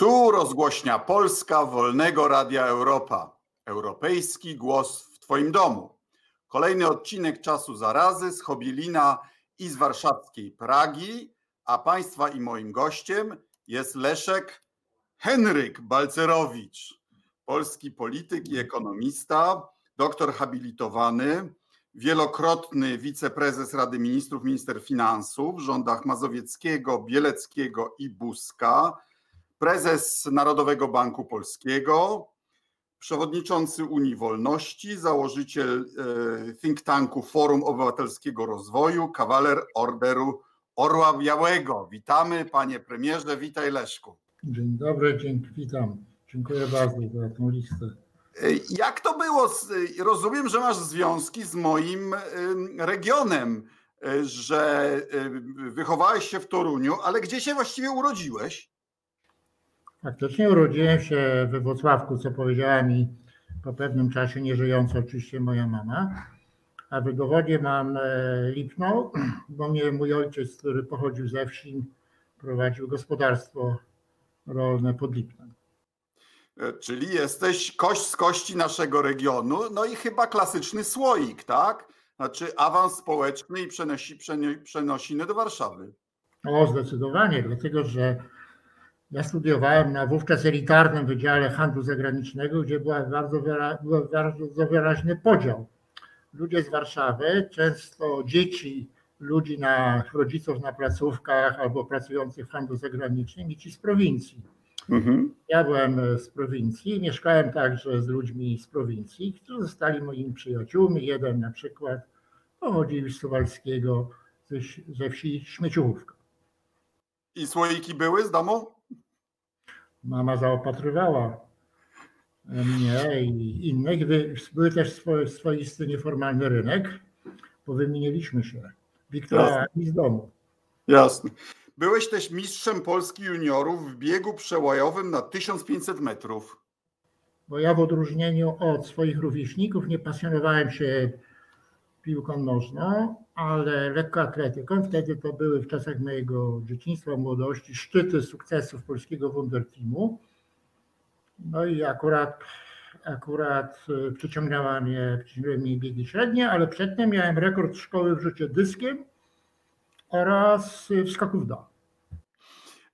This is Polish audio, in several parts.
Tu rozgłośnia Polska Wolnego Radia Europa. Europejski głos w Twoim domu. Kolejny odcinek Czasu Zarazy z Chobielina i z warszawskiej Pragi, a Państwa i moim gościem jest Leszek Henryk Balcerowicz, polski polityk i ekonomista, doktor habilitowany, wielokrotny wiceprezes Rady Ministrów, minister finansów w rządach Mazowieckiego, Bieleckiego i Buzka, prezes Narodowego Banku Polskiego, przewodniczący Unii Wolności, założyciel e, think tanku Forum Obywatelskiego Rozwoju, kawaler Orderu Orła Białego. Witamy panie premierze, witaj Leszku. Dzień dobry, dzięki, witam. Dziękuję bardzo za tą listę. E, jak to było? Rozumiem, że masz związki z moim regionem, e, że wychowałeś się w Toruniu, ale gdzie się właściwie urodziłeś? Faktycznie urodziłem się we Wrocławku, co powiedziała mi po pewnym czasie nieżyjąca oczywiście moja mama. A w mam e, Lipno, bo mnie mój ojciec, który pochodził ze wsi, prowadził gospodarstwo rolne pod Lipnem. E, czyli jesteś kość z kości naszego regionu, no i chyba klasyczny słoik, tak? Znaczy awans społeczny i przenosi, przenosiny do Warszawy. O, zdecydowanie, dlatego że ja studiowałem na wówczas elitarnym Wydziale Handlu Zagranicznego, gdzie była bardzo, wyra, był bardzo wyraźny podział. Ludzie z Warszawy, często dzieci ludzi na rodziców na placówkach albo pracujących w handlu zagranicznym i ci z prowincji. Mhm. Ja byłem z prowincji, mieszkałem także z ludźmi z prowincji, którzy zostali moimi przyjaciółmi. Jeden na przykład pochodził z Suwalskiego, ze, wsi Śmieciówka. I słoiki były z domu? Mama zaopatrywała mnie i innych. Był też swoi, swoisty nieformalny rynek, bo wymieniliśmy się. Wiktora i z domu. Jasne. Byłeś też mistrzem Polski juniorów w biegu przełajowym na 1500 metrów. Bo ja w odróżnieniu od swoich rówieśników nie pasjonowałem się piłką nożną, ale lekkoatletyką. Wtedy to były w czasach mojego dzieciństwa, młodości szczyty sukcesów polskiego Wunderteamu. No i akurat, akurat e, przyciągnęła mnie, przyciągnęły mnie biegi średnie, ale przedtem miałem rekord szkoły w rzucie dyskiem oraz w skaku w.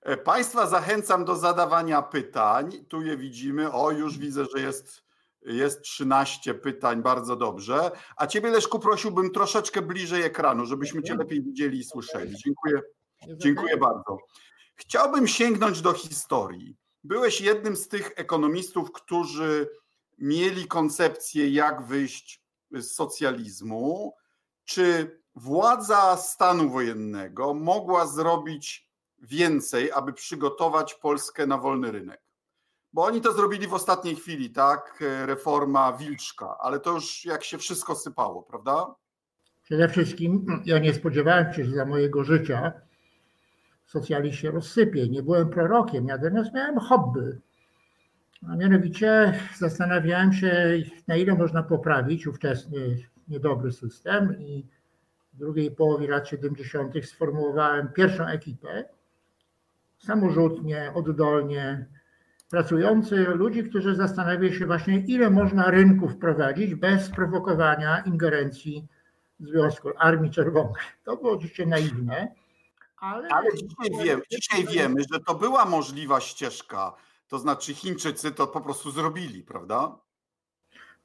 E, państwa zachęcam do zadawania pytań. Tu je widzimy. O, już widzę, że jest jest 13 pytań, bardzo dobrze. A Ciebie, Leszku, prosiłbym troszeczkę bliżej ekranu, żebyśmy Cię lepiej widzieli i słyszeli. Dziękuję, dziękuję bardzo. Chciałbym sięgnąć do historii. Byłeś jednym z tych ekonomistów, którzy mieli koncepcję, jak wyjść z socjalizmu. Czy władza stanu wojennego mogła zrobić więcej, aby przygotować Polskę na wolny rynek? Bo oni to zrobili w ostatniej chwili, tak? Reforma Wilczka, ale to już jak się wszystko sypało, prawda? Przede wszystkim ja nie spodziewałem się, że za mojego życia socjalizm się rozsypie. Nie byłem prorokiem, natomiast miałem hobby. A mianowicie zastanawiałem się, na ile można poprawić ówczesny niedobry system i w drugiej połowie lat 70. sformułowałem pierwszą ekipę samorzutnie, oddolnie, pracujący, ludzi, którzy zastanawiają się właśnie, ile można rynków wprowadzić bez prowokowania ingerencji Związku Armii Czerwonej. To było oczywiście naiwne. Ale, ale dzisiaj, wiem, dzisiaj wiemy, że to była możliwa ścieżka. To znaczy Chińczycy to po prostu zrobili, prawda?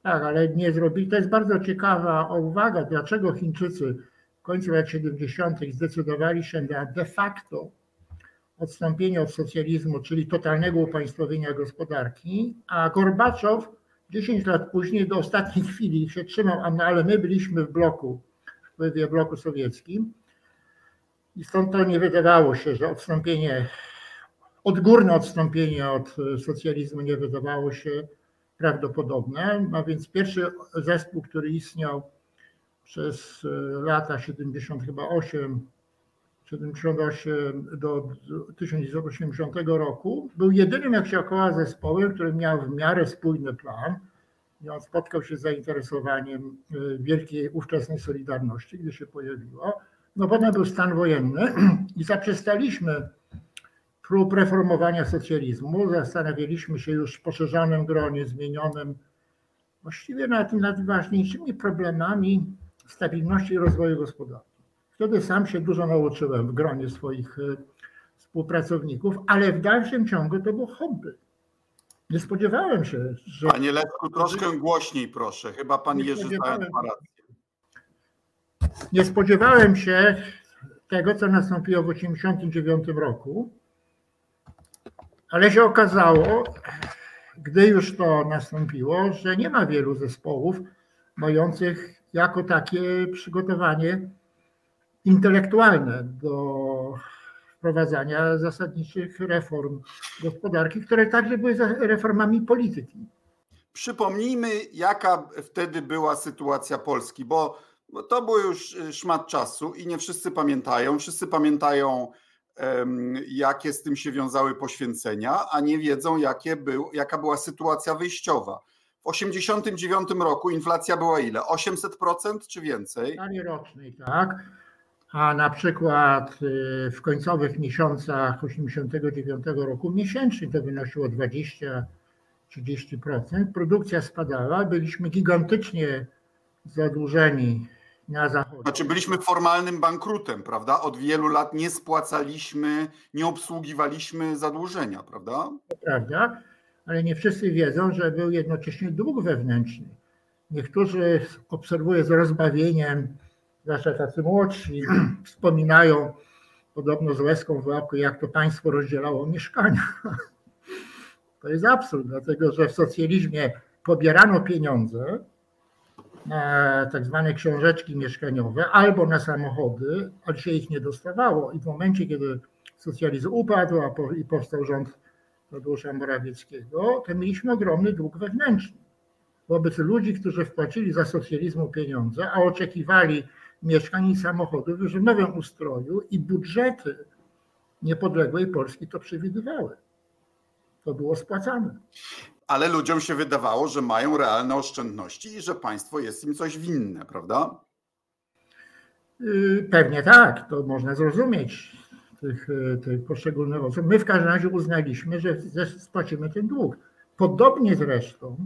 Tak, ale nie zrobili. To jest bardzo ciekawa uwaga, dlaczego Chińczycy w końcu lat 70. zdecydowali się na de facto odstąpienie od socjalizmu, czyli totalnego upaństwowienia gospodarki, a Gorbaczow 10 lat później do ostatniej chwili się trzymał, no ale my byliśmy w bloku, w wpływie bloku sowieckim i stąd to nie wydawało się, że odstąpienie, odgórne odstąpienie od socjalizmu nie wydawało się prawdopodobne. A więc pierwszy zespół, który istniał przez lata 70 chyba 8 78 do 1980 roku, był jedynym, jak się okazała, zespołem, który miał w miarę spójny plan. I on spotkał się z zainteresowaniem y, wielkiej ówczesnej Solidarności, gdy się pojawiło. No potem był stan wojenny i zaprzestaliśmy prób reformowania socjalizmu. Zastanawialiśmy się już w poszerzonym gronie, zmienionym właściwie nad najważniejszymi problemami stabilności i rozwoju gospodarki. Wtedy sam się dużo nauczyłem w gronie swoich e, współpracowników, ale w dalszym ciągu to było hobby. Nie spodziewałem się, że. Panie Leszku, troszkę głośniej proszę. Chyba pan Nie Jerzy ma rację. Nie spodziewałem się tego, co nastąpiło w 1989 roku, ale się okazało, gdy już to nastąpiło, że nie ma wielu zespołów mających jako takie przygotowanie intelektualne do wprowadzania zasadniczych reform gospodarki, które także były reformami polityki. Przypomnijmy, jaka wtedy była sytuacja Polski, bo, bo to było już y, szmat czasu i nie wszyscy pamiętają. Wszyscy pamiętają, jakie z tym się wiązały poświęcenia, a nie wiedzą, jakie był, jaka była sytuacja wyjściowa. W 1989 roku inflacja była ile? 800% czy więcej? W skali rocznej, tak. A na przykład y, w końcowych miesiącach 89 roku miesięcznie to wynosiło 20-30%. Produkcja spadała, byliśmy gigantycznie zadłużeni na zachodzie. Znaczy, byliśmy formalnym bankrutem, prawda? Od wielu lat nie spłacaliśmy, nie obsługiwaliśmy zadłużenia, prawda? To prawda, ale nie wszyscy wiedzą, że był jednocześnie dług wewnętrzny. Niektórzy obserwuję z rozbawieniem, zwłaszcza tacy młodsi, wspominają podobno z łezką w łapku, jak to państwo rozdzielało mieszkania. To jest absurd, dlatego że w socjalizmie pobierano pieniądze na tak zwane książeczki mieszkaniowe albo na samochody, ale się ich nie dostawało. I w momencie, kiedy socjalizm upadł a po, i powstał rząd Tadeusza Morawieckiego, to mieliśmy ogromny dług wewnętrzny. Wobec ludzi, którzy wpłacili za socjalizmu pieniądze, a oczekiwali mieszkań i samochodów już w nowym ustroju i budżety niepodległej Polski to przewidywały. To było spłacane. Ale ludziom się wydawało, że mają realne oszczędności i że państwo jest im coś winne, prawda? Yy, Pewnie tak, to można zrozumieć tych, yy, tych poszczególnych osób. My w każdym razie uznaliśmy, że że spłacimy ten dług. Podobnie zresztą,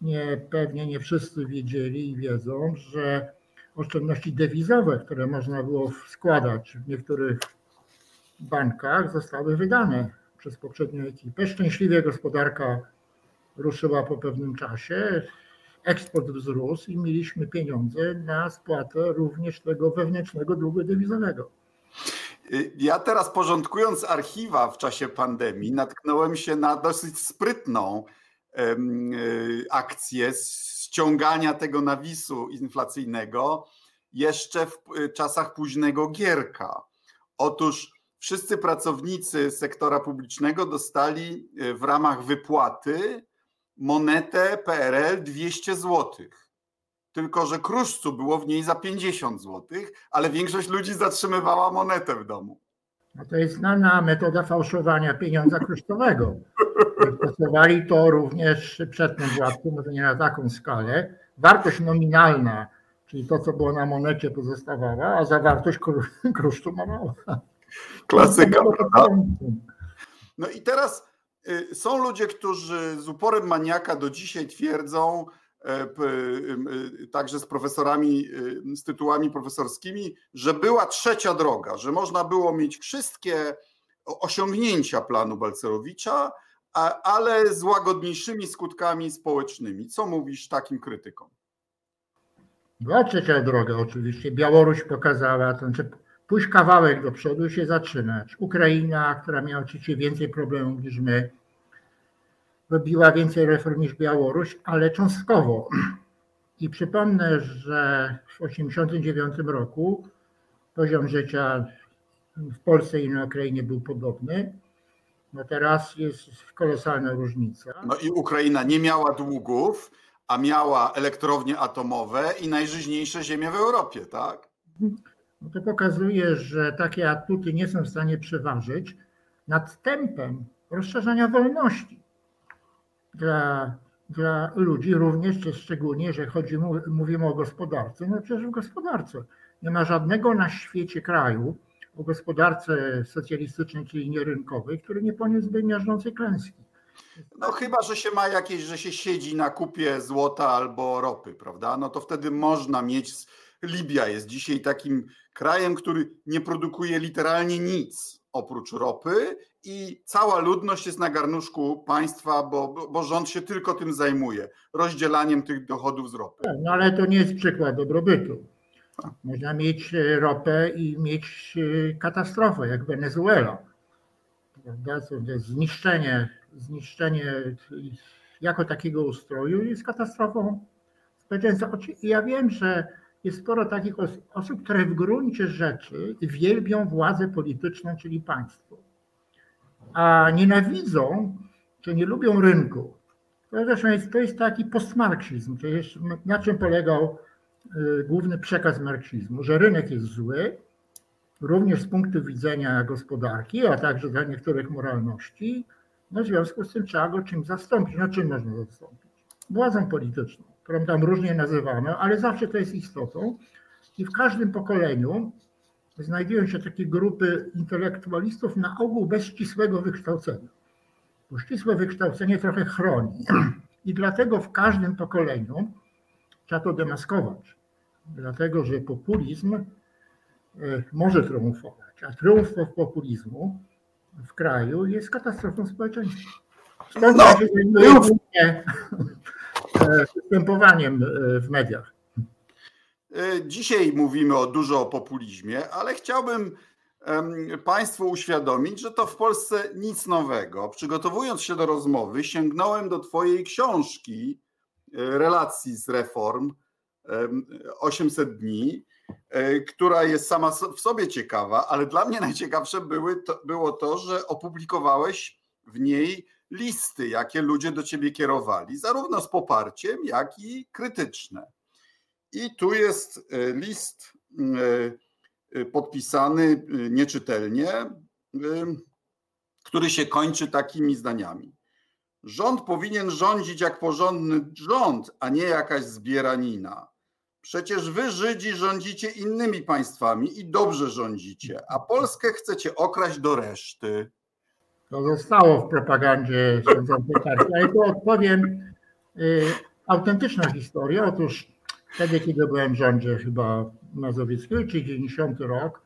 nie, pewnie nie wszyscy wiedzieli i wiedzą, że oszczędności dewizowe, które można było składać w niektórych bankach, zostały wydane przez poprzednią ekipę. Szczęśliwie gospodarka ruszyła po pewnym czasie, eksport wzrósł i mieliśmy pieniądze na spłatę również tego wewnętrznego długu dewizowego. Ja teraz porządkując archiwa w czasie pandemii, natknąłem się na dosyć sprytną y, akcję ściągania tego nawisu inflacyjnego jeszcze w y, czasach późnego Gierka. Otóż wszyscy pracownicy sektora publicznego dostali y, w ramach wypłaty monetę PRL 200 złotych. Tylko, że kruszcu było w niej za 50 złotych, ale większość ludzi zatrzymywała monetę w domu. No to jest znana metoda fałszowania pieniądza kosztowego. Stosowali to również przed tym władcą, może nie na taką skalę. Wartość nominalna, czyli to, co było na monecie, pozostawała, a zawartość kru- kruszcu malała. Klasyka, prawda? No i teraz y, są ludzie, którzy z uporem maniaka do dzisiaj twierdzą, e, y, y, także z profesorami, z tytułami profesorskimi, że była trzecia droga, że można było mieć wszystkie osiągnięcia planu Balcerowicza, ale z łagodniejszymi skutkami społecznymi. Co mówisz takim krytykom? Była trzecia droga oczywiście. Białoruś pokazała, to znaczy pójść kawałek do przodu się zatrzymać. Ukraina, która miała oczywiście więcej problemów niż my, robiła więcej reform niż Białoruś, ale cząstkowo. I przypomnę, że w 1989 roku poziom życia w Polsce i na Ukrainie był podobny. No teraz jest kolosalna różnica. No i Ukraina nie miała długów, a miała elektrownie atomowe i najżyźniejsze ziemie w Europie, tak? No to pokazuje, że takie atuty nie są w stanie przeważyć nad tempem rozszerzania wolności dla, dla ludzi, również czy szczególnie, że chodzi, mówimy o gospodarce. No przecież w gospodarce nie ma żadnego na świecie kraju o gospodarce socjalistycznej, czyli nierynkowej, który nie poniósłby miażdżącej klęski. No chyba, że się ma jakieś, że się siedzi na kupie złota albo ropy, prawda? No to wtedy można mieć. Libia jest dzisiaj takim krajem, który nie produkuje literalnie nic oprócz ropy i cała ludność jest na garnuszku państwa, bo, bo rząd się tylko tym zajmuje, rozdzielaniem tych dochodów z ropy. Tak, no ale to nie jest przykład dobrobytu. Można mieć e, ropę i mieć e, katastrofę, jak Wenezuela. Zniszczenie, zniszczenie jako takiego ustroju jest katastrofą społeczeństwa. Ja wiem, że jest sporo takich osób, które w gruncie rzeczy wielbią władzę polityczną, czyli państwo, a nienawidzą, czy nie lubią rynku. To jest, to jest taki postmarksizm, na czym polegał główny przekaz marksizmu, że rynek jest zły, również z punktu widzenia gospodarki, a także dla niektórych moralności, no w związku z tym trzeba go czymś zastąpić. No czym można zastąpić? Władzą polityczną którą tam różnie nazywamy, ale zawsze to jest istotą. I w każdym pokoleniu znajdują się takie grupy intelektualistów na ogół bez ścisłego wykształcenia. Bo ścisłe wykształcenie trochę chroni. I dlatego w każdym pokoleniu trzeba to demaskować. Dlatego, że populizm e, może triumfować, a triumf populizmu w kraju jest katastrofą społeczeństwa. Stąd no, się zajmuje występowaniem e, w mediach. E, dzisiaj mówimy o dużo o populizmie, ale chciałbym Państwu uświadomić, że to w Polsce nic nowego. Przygotowując się do rozmowy, sięgnąłem do Twojej książki e, relacji z reform 800 dni, która jest sama w sobie ciekawa, ale dla mnie najciekawsze były to, było to, że opublikowałeś w niej listy, jakie ludzie do ciebie kierowali, zarówno z poparciem, jak i krytyczne. I tu jest e, list e, e, podpisany nieczytelnie, który się kończy takimi zdaniami. Rząd powinien rządzić jak porządny rząd, a nie jakaś zbieranina. Przecież wy, Żydzi, rządzicie innymi państwami i dobrze rządzicie, a Polskę chcecie okraść do reszty. To zostało w propagandzie rządzącej partii, ale tu odpowiem y, autentyczną historię. Otóż wtedy, kiedy byłem w rządzie chyba mazowieckiego, czyli 90 rok,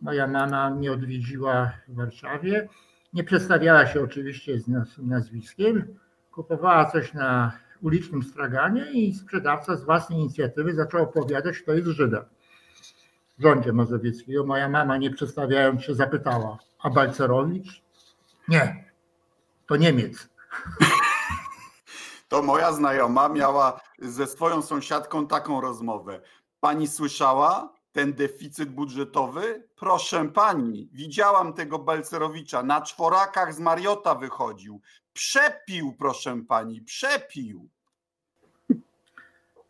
moja mama mnie odwiedziła w Warszawie. Nie przedstawiała się oczywiście z nazwiskiem. Kupowała coś na ulicznym straganie i sprzedawca z własnej inicjatywy zaczął opowiadać, kto jest Żydem w rządzie mazowieckiego. Moja mama, nie przedstawiając się, zapytała, a Balcerowicz? Nie, to Niemiec. To moja znajoma miała ze swoją sąsiadką taką rozmowę. Pani słyszała ten deficyt budżetowy? Proszę pani, widziałam tego Belcerowicza, na czworakach z Mariota wychodził. Przepił, proszę pani, przepił.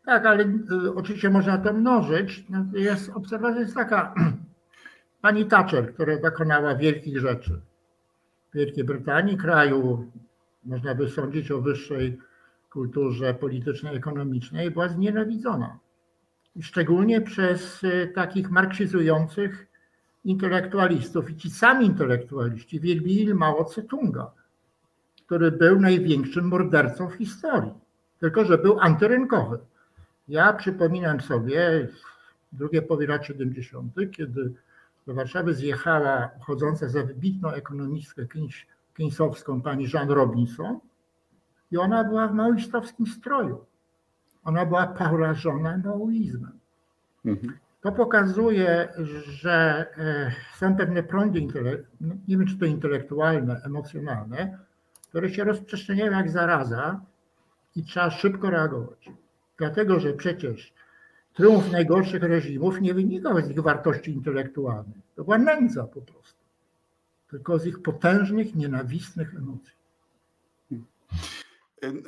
Tak, ale y, oczywiście można to mnożyć. No, jest, obserwacja jest taka. Pani Thatcher, która dokonała wielkich rzeczy Wielkiej Brytanii, kraju, można by sądzić o wyższej kulturze politycznej, ekonomicznej, była znienawidzona. Szczególnie przez e, takich marksizujących intelektualistów. I ci sami intelektualiści wielbili Mao Tse-tunga, który był największym mordercą w historii, tylko że był antyrynkowy. Ja przypominam sobie drugie połowie lat 70., kiedy do Warszawy zjechała chodząca za wybitną ekonomistkę keynesowską pani Jean Robinson i ona była w maoistowskim stroju. Ona była porażona maoizmem. Mhm. To pokazuje, że e, są pewne prądy, nie wiem czy to intelektualne, emocjonalne, które się rozprzestrzeniają jak zaraza i trzeba szybko reagować. Dlatego, że przecież Triumf najgorszych reżimów nie wynikał z ich wartości intelektualnych. To była nędza po prostu. Tylko z ich potężnych, nienawistnych emocji.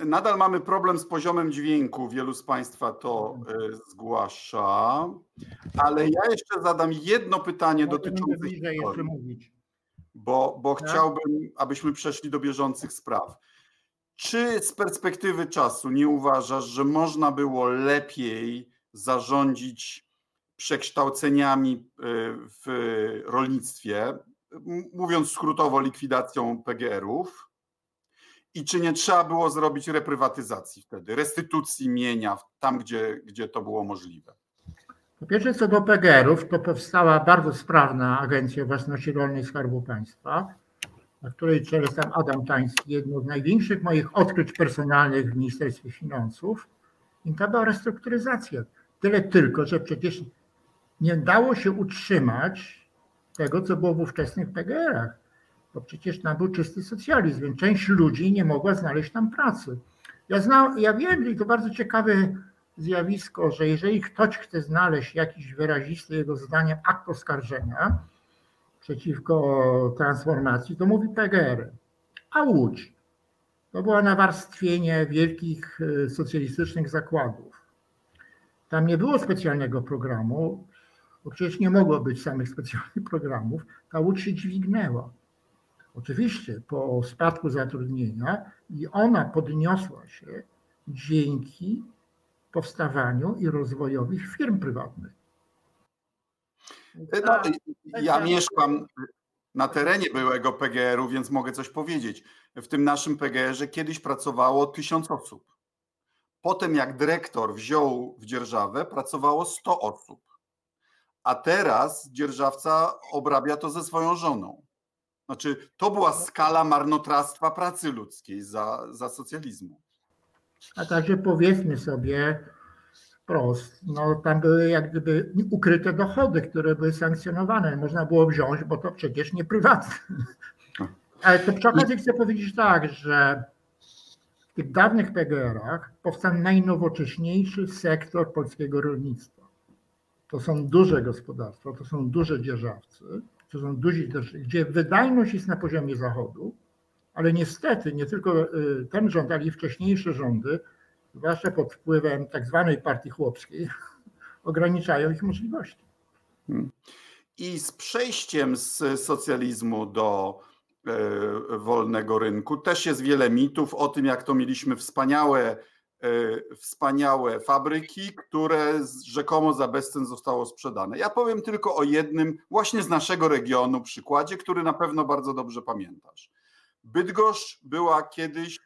Nadal mamy problem z poziomem dźwięku. Wielu z Państwa to e, zgłasza. Ale ja jeszcze zadam jedno pytanie dotyczące jeszcze mówić. Bo, bo tak? chciałbym, abyśmy przeszli do bieżących spraw. Czy z perspektywy czasu nie uważasz, że można było lepiej zarządzić przekształceniami w rolnictwie, mówiąc skrótowo, likwidacją PGR-ów? I czy nie trzeba było zrobić reprywatyzacji wtedy, restytucji mienia tam, gdzie, gdzie to było możliwe? Po pierwsze, co do PGR-ów, to powstała bardzo sprawna Agencja Własności Rolnej Skarbu Państwa, na której czele sam Adam Tański, jedno z największych moich odkryć personalnych w Ministerstwie Finansów. I to była restrukturyzacja. Tyle tylko, że przecież nie dało się utrzymać tego, co było w ówczesnych PGR-ach. Bo przecież tam był czysty socjalizm, więc część ludzi nie mogła znaleźć tam pracy. Ja, ja wiem, i to bardzo ciekawe zjawisko, że jeżeli ktoś chce znaleźć jakiś wyrazisty jego zdaniem akt oskarżenia przeciwko transformacji, to mówi PGR. A Łódź to było nawarstwienie wielkich e, socjalistycznych zakładów. Tam nie było specjalnego programu, bo przecież nie mogło być samych specjalnych programów. Ta Łódź się dźwignęła. Oczywiście po spadku zatrudnienia i ona podniosła się dzięki powstawaniu i rozwojowi firm prywatnych. No, ja mieszkam na terenie byłego PGR-u, więc mogę coś powiedzieć. W tym naszym PGR-ze kiedyś pracowało tysiąc osób. Potem, jak dyrektor wziął w dzierżawę, pracowało 100 osób. A teraz dzierżawca obrabia to ze swoją żoną. Znaczy, to była skala marnotrawstwa pracy ludzkiej za, za socjalizmu. A także powiedzmy sobie wprost, no tam były jak gdyby ukryte dochody, które były sankcjonowane. Można było wziąć, bo to przecież nie prywatne. Ale to przy okazji chcę powiedzieć tak, że w tych dawnych PGR-ach powstał najnowocześniejszy sektor polskiego rolnictwa. To są duże gospodarstwa, to są duże dzierżawcy, to są duzi, gdzie wydajność jest na poziomie zachodu, ale niestety nie tylko y, ten rząd, ale i wcześniejsze rządy, zwłaszcza pod wpływem tak zwanej partii chłopskiej, ograniczają ich możliwości. Hmm. I z przejściem z socjalizmu do e, wolnego rynku też jest wiele mitów o tym, jak to mieliśmy wspaniałe, e, wspaniałe fabryki, które rzekomo za bezcen zostało sprzedane. Ja powiem tylko o jednym, właśnie z naszego regionu przykładzie, który na pewno bardzo dobrze pamiętasz. Bydgoszcz była kiedyś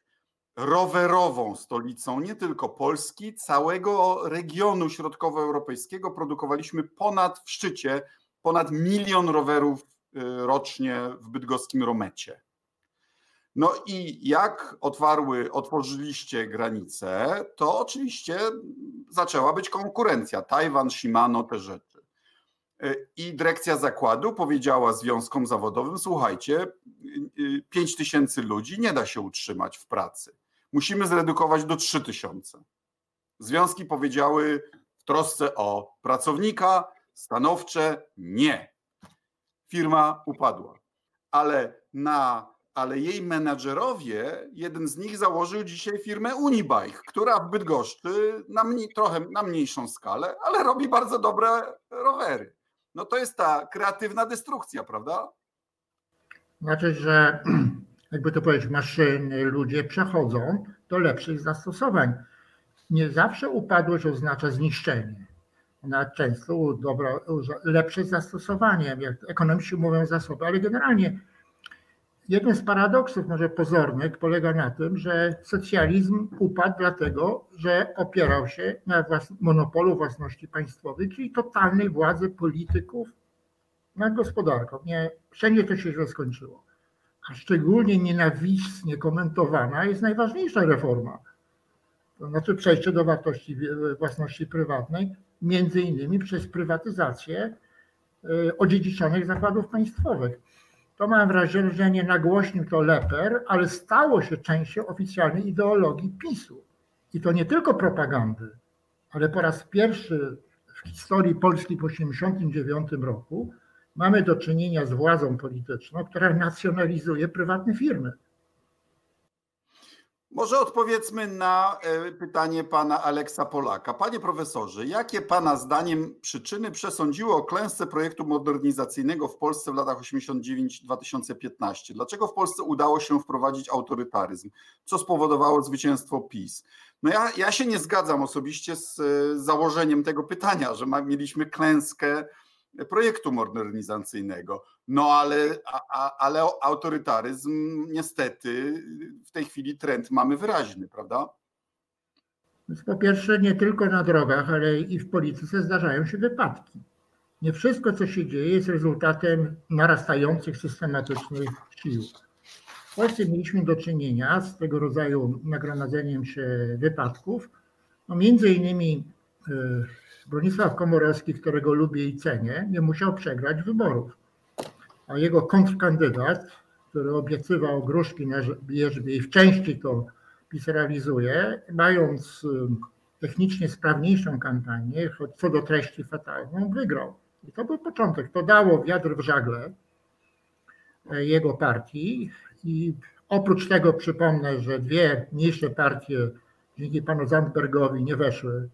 rowerową stolicą nie tylko Polski, całego regionu środkowoeuropejskiego. Produkowaliśmy ponad w szczycie ponad milion rowerów y, rocznie w bydgoskim Romecie. No i jak otwarły, otworzyliście granice, to oczywiście zaczęła być konkurencja. Tajwan, Shimano, te rzeczy. E, I dyrekcja zakładu powiedziała związkom zawodowym: Słuchajcie, 5 y, y, tysięcy ludzi nie da się utrzymać w pracy. Musimy zredukować do 3 tysiące. Związki powiedziały w trosce o pracownika stanowcze nie. Firma upadła. Ale na ale jej menadżerowie, jeden z nich założył dzisiaj firmę Unibike, która w Bydgoszczy na mniej, trochę na mniejszą skalę, ale robi bardzo dobre rowery no to jest ta kreatywna destrukcja, prawda? Znaczy, że jakby to powiedzieć, maszyny, ludzie przechodzą do lepszych zastosowań. Nie zawsze upadłość oznacza zniszczenie. Ona często dobra, lepsze zastosowanie, jak ekonomiści mówią zasoby, ale generalnie Jeden z paradoksów, może pozornych, polega na tym, że socjalizm upadł dlatego, że opierał się na monopolu własności państwowej, czyli totalnej władzy polityków nad gospodarką. Nie, wszędzie to się źle skończyło. A szczególnie nienawistnie komentowana jest najważniejsza reforma. To znaczy przejście do wartości własności prywatnej, między innymi przez prywatyzację y, odziedziczonych zakładów państwowych to mam wrażenie, że nie nagłośnił to Leper, ale stało się częścią oficjalnej ideologii PiSu. I to nie tylko propagandy, ale po raz pierwszy w historii Polski po 1989 roku mamy do czynienia z władzą polityczną, która nacjonalizuje prywatne firmy. Może odpowiedzmy na e, pytanie pana Aleksa Polaka. Panie profesorze, jakie pana zdaniem przyczyny przesądziły o klęsce projektu modernizacyjnego w Polsce w latach 89-2015? Dlaczego w Polsce udało się wprowadzić autorytaryzm? Co spowodowało zwycięstwo PiS? No ja, ja się nie zgadzam osobiście z założeniem tego pytania, że ma, mieliśmy klęskę projektu modernizacyjnego. No ale, a, ale autorytaryzm niestety w tej chwili trend mamy wyraźny, prawda? Po pierwsze, nie tylko na drogach, ale i w polityce zdarzają się wypadki. Nie wszystko, co się dzieje, jest rezultatem narastających systematycznych sił. W Polsce mieliśmy do czynienia z tego rodzaju nagromadzeniem się wypadków. No między innymi e, Bronisław Komorowski, którego lubię i cenię, nie musiał przegrać wyborów. A jego kontrkandydat, który obiecywał gruszki na wierzbie i w części to PiS realizuje, mając technicznie sprawniejszą kampanię, choć co do treści fatalną, wygrał. I to był początek. To dało wiatr w żagle e, jego partii. I oprócz tego przypomnę, że dwie mniejsze partie dzięki panu Zandbergowi nie weszły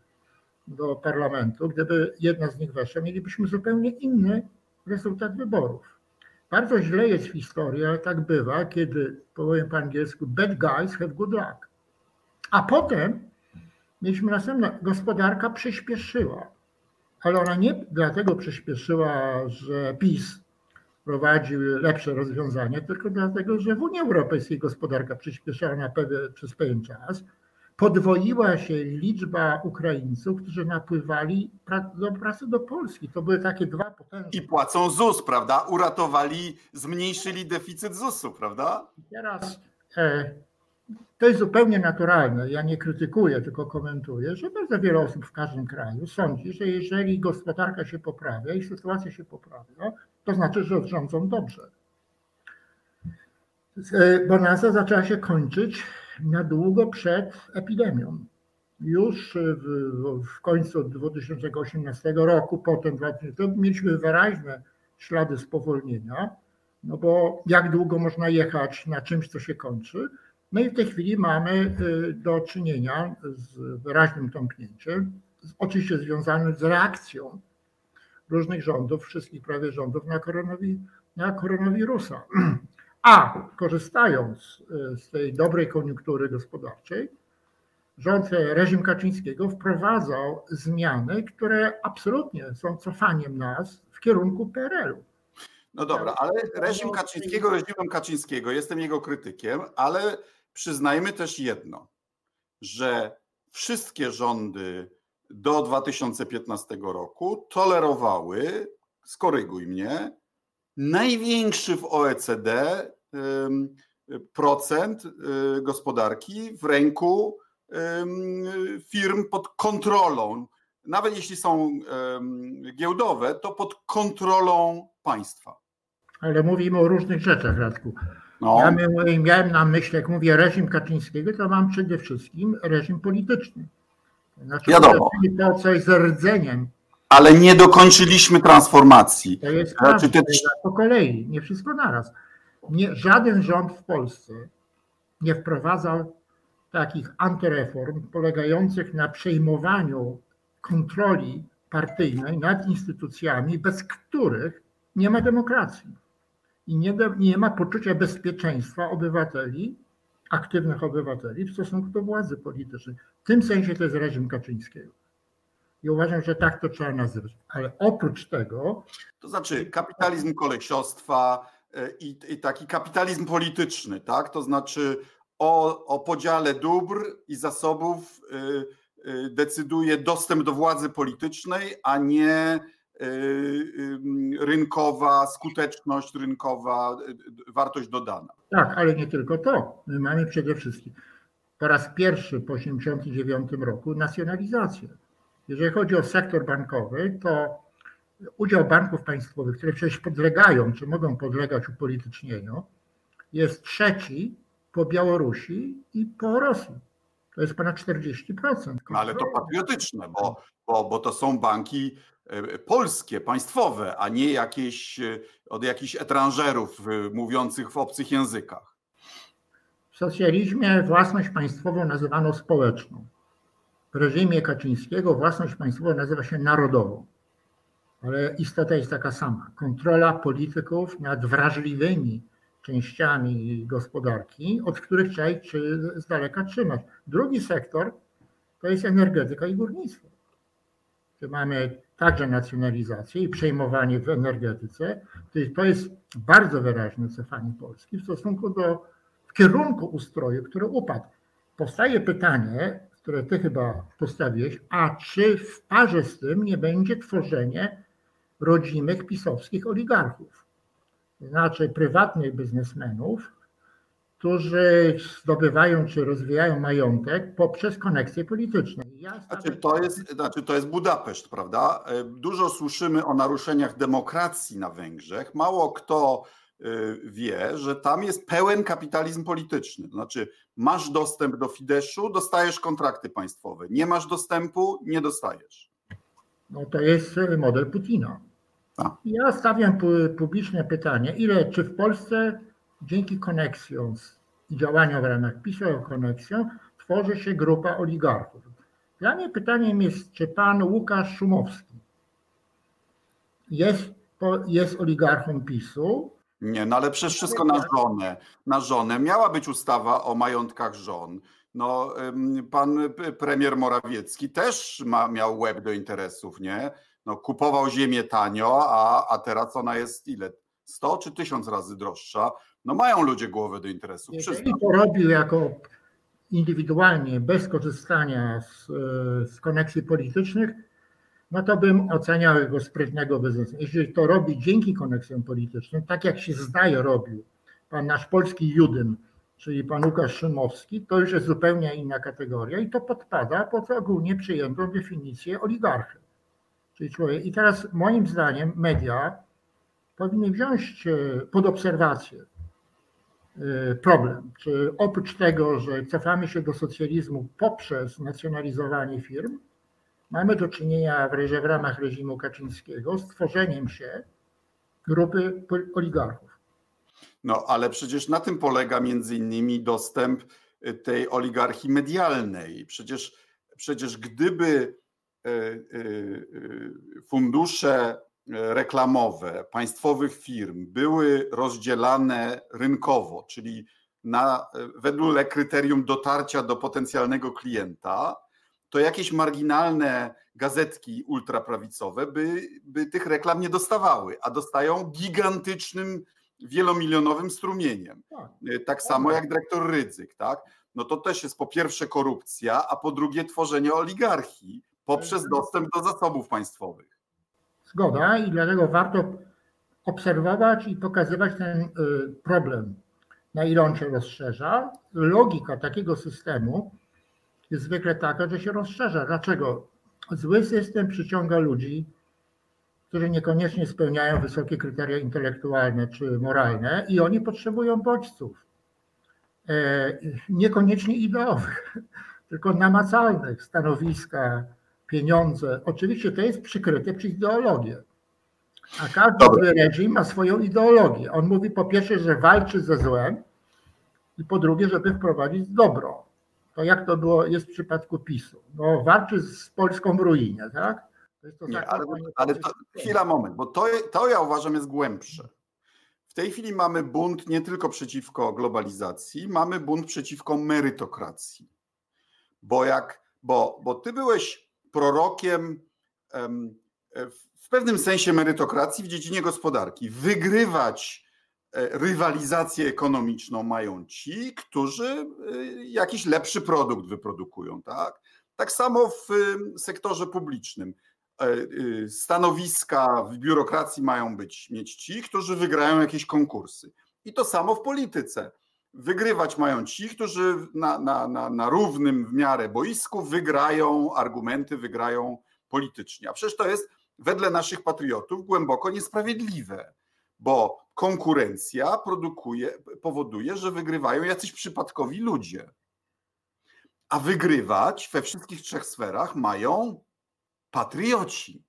do parlamentu. Gdyby jedna z nich weszła, mielibyśmy zupełnie inny rezultat wyborów. Bardzo źle jest w historii, ale tak bywa, kiedy, powiem po angielsku, bad guys have good luck. A potem mieliśmy następne, gospodarka przyspieszyła, ale ona nie dlatego przyspieszyła, że PiS prowadził lepsze rozwiązania, tylko dlatego, że w Unii Europejskiej gospodarka przyspieszała na pewien, przez pewien czas. Podwoiła się liczba Ukraińców, którzy napływali do pracy do Polski. To były takie dwa potężne. I płacą ZUS, prawda? Uratowali, zmniejszyli deficyt ZUS-u, prawda? Teraz e, to jest zupełnie naturalne. Ja nie krytykuję, tylko komentuję, że bardzo wiele osób w każdym kraju sądzi, że jeżeli gospodarka się poprawia i sytuacja się poprawia, to znaczy, że rządzą dobrze. E, bonanza zaczęła się kończyć na długo przed epidemią. Już w, w końcu 2018 roku, potem to mieliśmy wyraźne ślady spowolnienia, no bo jak długo można jechać na czymś, co się kończy, no i w tej chwili mamy y, do czynienia z wyraźnym tąpnięciem, oczywiście związanym z reakcją różnych rządów, wszystkich prawie rządów na, koronawi, na koronawirusa. A korzystając y, z tej dobrej koniunktury gospodarczej, rząd, reżim Kaczyńskiego wprowadzał zmiany, które absolutnie są cofaniem nas w kierunku PRL-u. No dobra, ale reżim Kaczyńskiego, reżimem Kaczyńskiego, jestem jego krytykiem, ale przyznajmy też jedno, że wszystkie rządy do 2015 roku tolerowały, skoryguj mnie, największy w OECD procent y, gospodarki w ręku firm pod kontrolą. Nawet jeśli są giełdowe, to pod kontrolą państwa. Ale mówimy o różnych rzeczach, Radku. No. Ja miałem, miałem na myśli, jak mówię reżim Kaczyńskiego, to mam przede wszystkim reżim polityczny. Znaczy, Wiadomo. To coś z rdzeniem. Ale nie dokończyliśmy transformacji. To jest znaczy, te... po kolei, nie wszystko naraz. Nie, żaden rząd w Polsce nie wprowadzał takich antyreform polegających na przejmowaniu kontroli partyjnej nad instytucjami, bez których nie ma demokracji i nie, nie ma poczucia bezpieczeństwa obywateli, aktywnych obywateli w stosunku do władzy politycznej. W tym sensie to jest reżim Kaczyńskiego. I uważam, że tak to trzeba nazywać. Ale oprócz tego. To znaczy kapitalizm kolesiostwa e, i, i taki kapitalizm polityczny, tak? To znaczy o, o podziale dóbr i zasobów y, y, decyduje dostęp do władzy politycznej, a nie rynkowa, skuteczność rynkowa, wartość dodana. Tak, ale nie tylko to. My mamy przede wszystkim po raz pierwszy po 1989 roku nacjonalizację. Jeżeli chodzi o sektor bankowy, to udział banków państwowych, które przecież podlegają, czy mogą podlegać upolitycznieniu, jest trzeci po Białorusi i po Rosji. To jest ponad 40%. No ale to patriotyczne, bo, bo, bo to są banki E, polskie, państwowe, a nie jakieś e, od jakichś etranżerów e, mówiących w obcych językach. W socjalizmie własność państwową nazywano społeczną. Reżimie Kaczyńskiego własność państwową nazywa się narodową. Ale istota jest taka sama. Kontrola polityków nad wrażliwymi częściami gospodarki, od których trzeba ich z daleka trzymać. Drugi sektor to jest energetyka i górnictwo. Gdzie mamy także nacjonalizację i przejmowanie w energetyce. To jest bardzo wyraźne cofanie Polski w stosunku do, w kierunku ustroju, który upadł. Powstaje pytanie, które ty chyba postawiłeś, a czy w parze z tym nie będzie tworzenie rodzimych pisowskich oligarchów? To znaczy prywatnych biznesmenów, którzy zdobywają czy rozwijają majątek poprzez koneksje polityczne. Ja znaczy, to jest, znaczy to jest Budapeszt, prawda? E, dużo słyszymy o naruszeniach demokracji na Węgrzech. Mało kto wie, że tam jest pełen kapitalizm polityczny. To znaczy, masz dostęp do Fideszu, dostajesz kontrakty państwowe. Nie masz dostępu, nie dostajesz. No to jest model Putina. A. Ja stawiam publiczne pytanie, ile, czy w Polsce dzięki koneksjom i działaniom w ramach PiSu koneksją tworzy się grupa oligarchów. Dla mnie pytaniem jest, czy pan Łukasz Szumowski jest, jest oligarchą PiSu? Nie, no ale przecież wszystko na żonę. Na żonę. Miała być ustawa o majątkach żon. No, pan premier Morawiecki też ma, miał łeb do interesów, nie? No, kupował ziemię tanio, a, a teraz ona jest ile? 100 czy 1000 razy droższa. No mają ludzie głowę do interesów. Jeżeli to robił jako indywidualnie, bez korzystania z, z koneksji politycznych, no to bym oceniał jego sprytnego biznesu. Jeśli to robi dzięki koneksjom politycznym, tak jak się zdaje robił pan nasz polski Judym, czyli pan Łukasz Szymowski, to już jest zupełnie inna kategoria i to podpada pod ogólnie przyjętą definicję oligarchy. Czyli człowiek. I teraz moim zdaniem media powinny wziąć e, pod obserwację e, problem. Czy oprócz tego, że cofamy się do socjalizmu poprzez nacjonalizowanie firm, mamy do czynienia w, w ramach reżimu Kaczyńskiego z tworzeniem się grupy oligarchów. No ale przecież na tym polega między innymi dostęp e, tej oligarchii medialnej. Przecież, przecież gdyby fundusze reklamowe państwowych firm były rozdzielane rynkowo, czyli na, wedle kryterium dotarcia do potencjalnego klienta, to jakieś marginalne gazetki ultraprawicowe by, by tych reklam nie dostawały, a dostają gigantycznym, wielomilionowym strumieniem. Tak, tak samo jak dyrektor Rydzyk, tak? No to też jest po pierwsze korupcja, a po drugie tworzenie oligarchii poprzez dostęp do zasobów państwowych. Zgoda i dlatego warto obserwować i pokazywać ten y, problem, na ile on się rozszerza. Logika takiego systemu jest zwykle taka, że się rozszerza. Dlaczego? Zły system przyciąga ludzi, którzy niekoniecznie spełniają wysokie kryteria intelektualne czy moralne i oni potrzebują bodźców. E, niekoniecznie ideowych, tylko namacalnych, stanowiska, pieniądze. Oczywiście to jest przykryte przez ideologię. A każdy zły reżim ma swoją ideologię. On mówi po pierwsze, że walczy ze złem i po drugie, żeby wprowadzić dobro. To jak to było, jest w przypadku PiSu. No, walczy z Polską w ruinie, tak? To Nie, ale, ale to, chwila, moment, bo to, to ja uważam jest głębsze. W tej chwili mamy bunt nie tylko przeciwko globalizacji, mamy bunt przeciwko merytokracji. Bo jak, bo, bo ty byłeś prorokiem w pewnym sensie merytokracji w dziedzinie gospodarki. Wygrywać e, rywalizację ekonomiczną mają ci, którzy e, jakiś lepszy produkt wyprodukują. Tak, tak samo w sektorze publicznym. E, stanowiska w biurokracji mają być mieć ci, którzy wygrają jakieś konkursy. I to samo w polityce. Wygrywać mają ci, którzy na, na, na, na równym w miarę boisku wygrają argumenty, wygrają politycznie. A przecież to jest wedle naszych patriotów głęboko niesprawiedliwe, bo konkurencja produkuje, powoduje, że wygrywają jacyś przypadkowi ludzie. A wygrywać we wszystkich trzech sferach mają patrioci.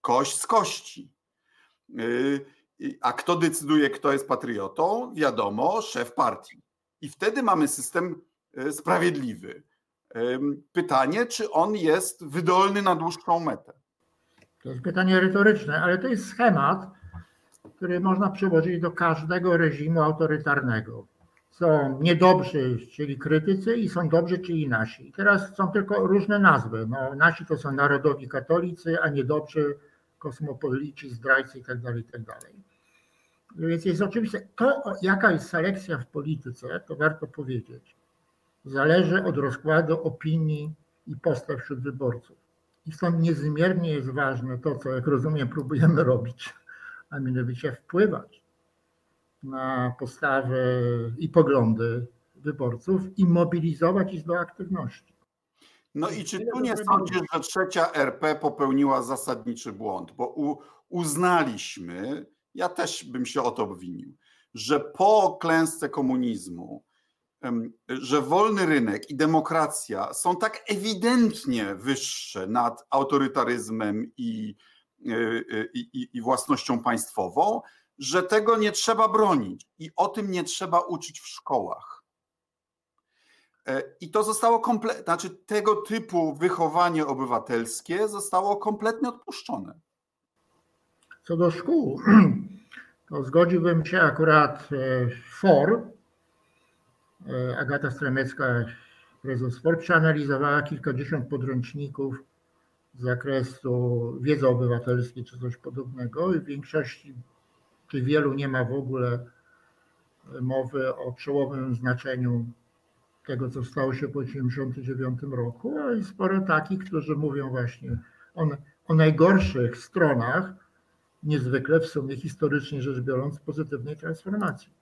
Kość z kości. Yy, a kto decyduje, kto jest patriotą? Wiadomo, szef partii. I wtedy mamy system e, sprawiedliwy. Pytanie, czy on jest wydolny na dłuższą metę? To jest pytanie retoryczne, ale to jest schemat, który można przełożyć do każdego reżimu autorytarnego. Są niedobrzy, czyli krytycy, i są dobrzy, czyli nasi. I teraz są tylko różne nazwy. No, nasi to są narodowi katolicy, a niedobrzy kosmopolici, zdrajcy itd. Tak itd. Tak Więc jest oczywiste, to jaka jest selekcja w polityce, to warto powiedzieć, zależy od rozkładu opinii i postaw wśród wyborców. I stąd niezmiernie jest ważne to, co jak rozumiem próbujemy robić, a mianowicie wpływać na postawy i poglądy wyborców i mobilizować ich do aktywności. No i czy tu nie sądzisz, że trzecia RP popełniła zasadniczy błąd? Bo uznaliśmy, ja też bym się o to obwinił, że po klęsce komunizmu, że wolny rynek i demokracja są tak ewidentnie wyższe nad autorytaryzmem i, i, i własnością państwową, że tego nie trzeba bronić i o tym nie trzeba uczyć w szkołach. E, I to zostało kompletnie, znaczy tego typu wychowanie obywatelskie zostało kompletnie odpuszczone. Co do szkół, to zgodziłbym się akurat FOR, e, Agata Stremecka, prezes FOR, przeanalizowała kilkadziesiąt podręczników z zakresu wiedzy obywatelskiej czy coś podobnego i w większości czy wielu nie ma w ogóle mowy o przełomowym znaczeniu tego, co stało się po 1989 roku, a i sporo takich, którzy mówią właśnie o, o najgorszych stronach, niezwykle w sumie historycznie rzecz biorąc, pozytywnej transformacji.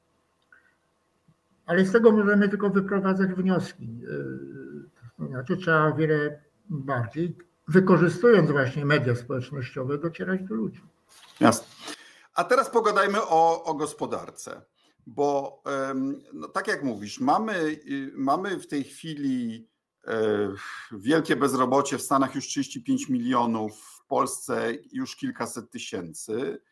Ale z tego możemy tylko wyprowadzać wnioski. To znaczy, trzeba o wiele bardziej, wykorzystując właśnie media społecznościowe, docierać do ludzi. Jasne. A teraz pogadajmy o, o gospodarce, bo no, tak jak mówisz, mamy, y, mamy w tej chwili e, wielkie bezrobocie w Stanach już 35 milionów, w Polsce już kilkaset tysięcy,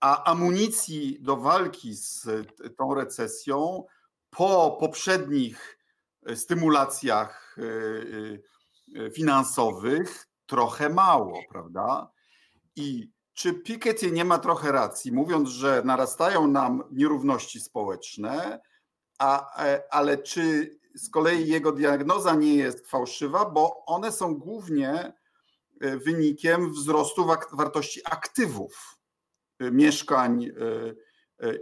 a amunicji do walki z tą recesją po poprzednich stymulacjach e, e, finansowych trochę mało, prawda? I czy Piketty nie ma trochę racji, mówiąc, że narastają nam nierówności społeczne, a, e, ale czy z kolei jego diagnoza nie jest fałszywa, bo one są głównie e, wynikiem wzrostu wartości aktywów, e, mieszkań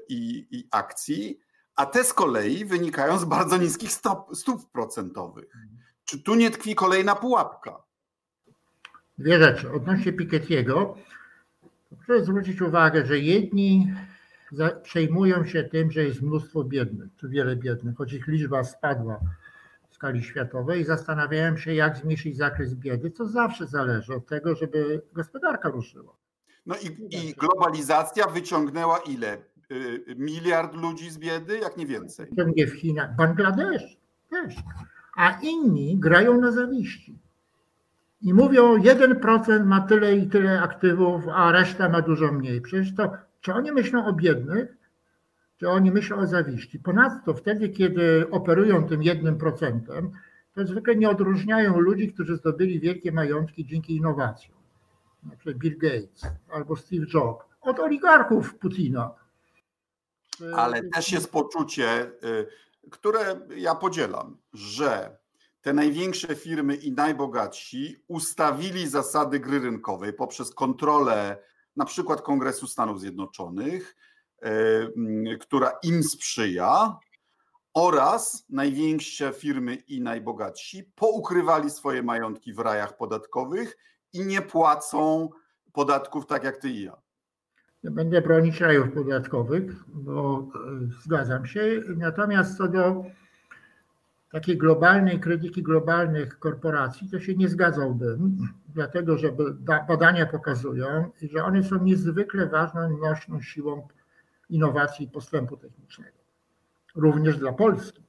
i, i akcji, a te z kolei wynikają z bardzo niskich stop, stóp procentowych. Czy tu nie tkwi kolejna pułapka? Dwie rzeczy. Odnośnie Piketty'ego, Proszę zwrócić uwagę, że jedni przejmują się tym, że jest mnóstwo biednych, czy wiele biednych, choć ich liczba spadła w skali światowej i zastanawiają się, jak zmniejszyć zakres biedy, co zawsze zależy od tego, żeby gospodarka ruszyła. No i, i globalizacja wyciągnęła ile? Y, miliard ludzi z biedy, jak nie więcej. Nie w Chinach, Bangladesz też. A inni grają na zawiści i mówią, 1% ma tyle i tyle aktywów, a reszta ma dużo mniej. Przecież to, czy oni myślą o biednych, czy oni myślą o zawiści? Ponadto wtedy, kiedy operują tym 1%, to zwykle nie odróżniają ludzi, którzy zdobyli wielkie majątki dzięki innowacjom. Na przykład Bill Gates albo Steve Jobs. Od oligarchów Putina. Ale też jest poczucie, y, które ja podzielam, że te największe firmy i najbogatsi ustawili zasady gry rynkowej poprzez kontrolę na przykład Kongresu Stanów Zjednoczonych, która im sprzyja, oraz największe firmy i najbogatsi poukrywali swoje majątki w rajach podatkowych i nie płacą podatków tak jak ty i ja. Będę bronić rajów podatkowych, bo e, zgadzam się. Natomiast co do takiej globalnej krytyki globalnych korporacji, to się nie zgadzałbym, dlatego że badania pokazują, że one są niezwykle ważną, nośną siłą innowacji i postępu technicznego. Również dla Polski.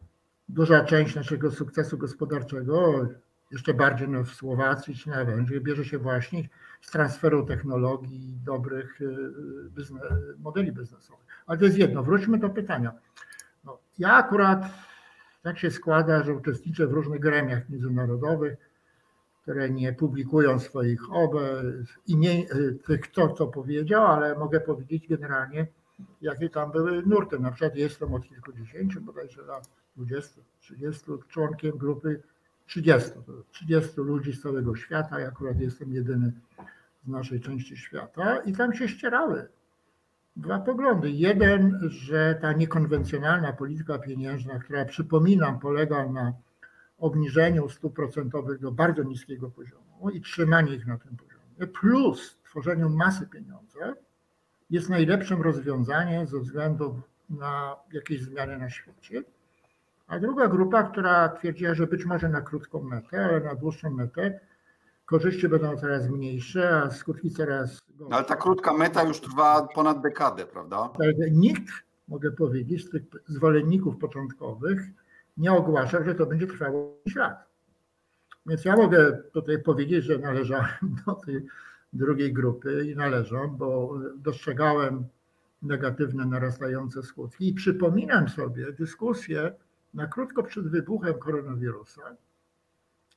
Duża część naszego sukcesu gospodarczego, jeszcze bardziej no w Słowacji czy na Węgrzech, bierze się właśnie z transferu technologii, dobrych y, modeli biznesowych. Ale to jest jedno. Wróćmy do pytania. No, ja akurat tak się składa, że uczestniczę w różnych gremiach międzynarodowych, które nie publikują swoich imień, tych, kto co powiedział, ale mogę powiedzieć generalnie, jakie tam były nurty. Na przykład jestem od kilkudziesięciu, bodajże lat 20, 30 członkiem grupy 30. 30 ludzi z całego świata. Ja akurat jestem jedyny z naszej części świata i tam się ścierały dwa poglądy. Jeden, że ta niekonwencjonalna polityka pieniężna, która przypominam, polega na obniżeniu stóp procentowych do bardzo niskiego poziomu i trzymaniu ich na tym poziomie, plus tworzeniu masy pieniądza, jest najlepszym rozwiązaniem ze względu na jakieś zmiany na świecie. A druga grupa, która twierdziła, że być może na krótką metę, ale na dłuższą metę korzyści będą coraz mniejsze, a skutki coraz gorsze. Ale ta krótka meta już trwa ponad dekadę, prawda? Nikt, mogę powiedzieć, z tych zwolenników początkowych nie ogłaszał, że to będzie trwało 5 lat. Więc ja mogę tutaj powiedzieć, że należałem do tej drugiej grupy i należą, bo dostrzegałem negatywne, narastające skutki i przypominam sobie dyskusję na krótko przed wybuchem koronawirusa,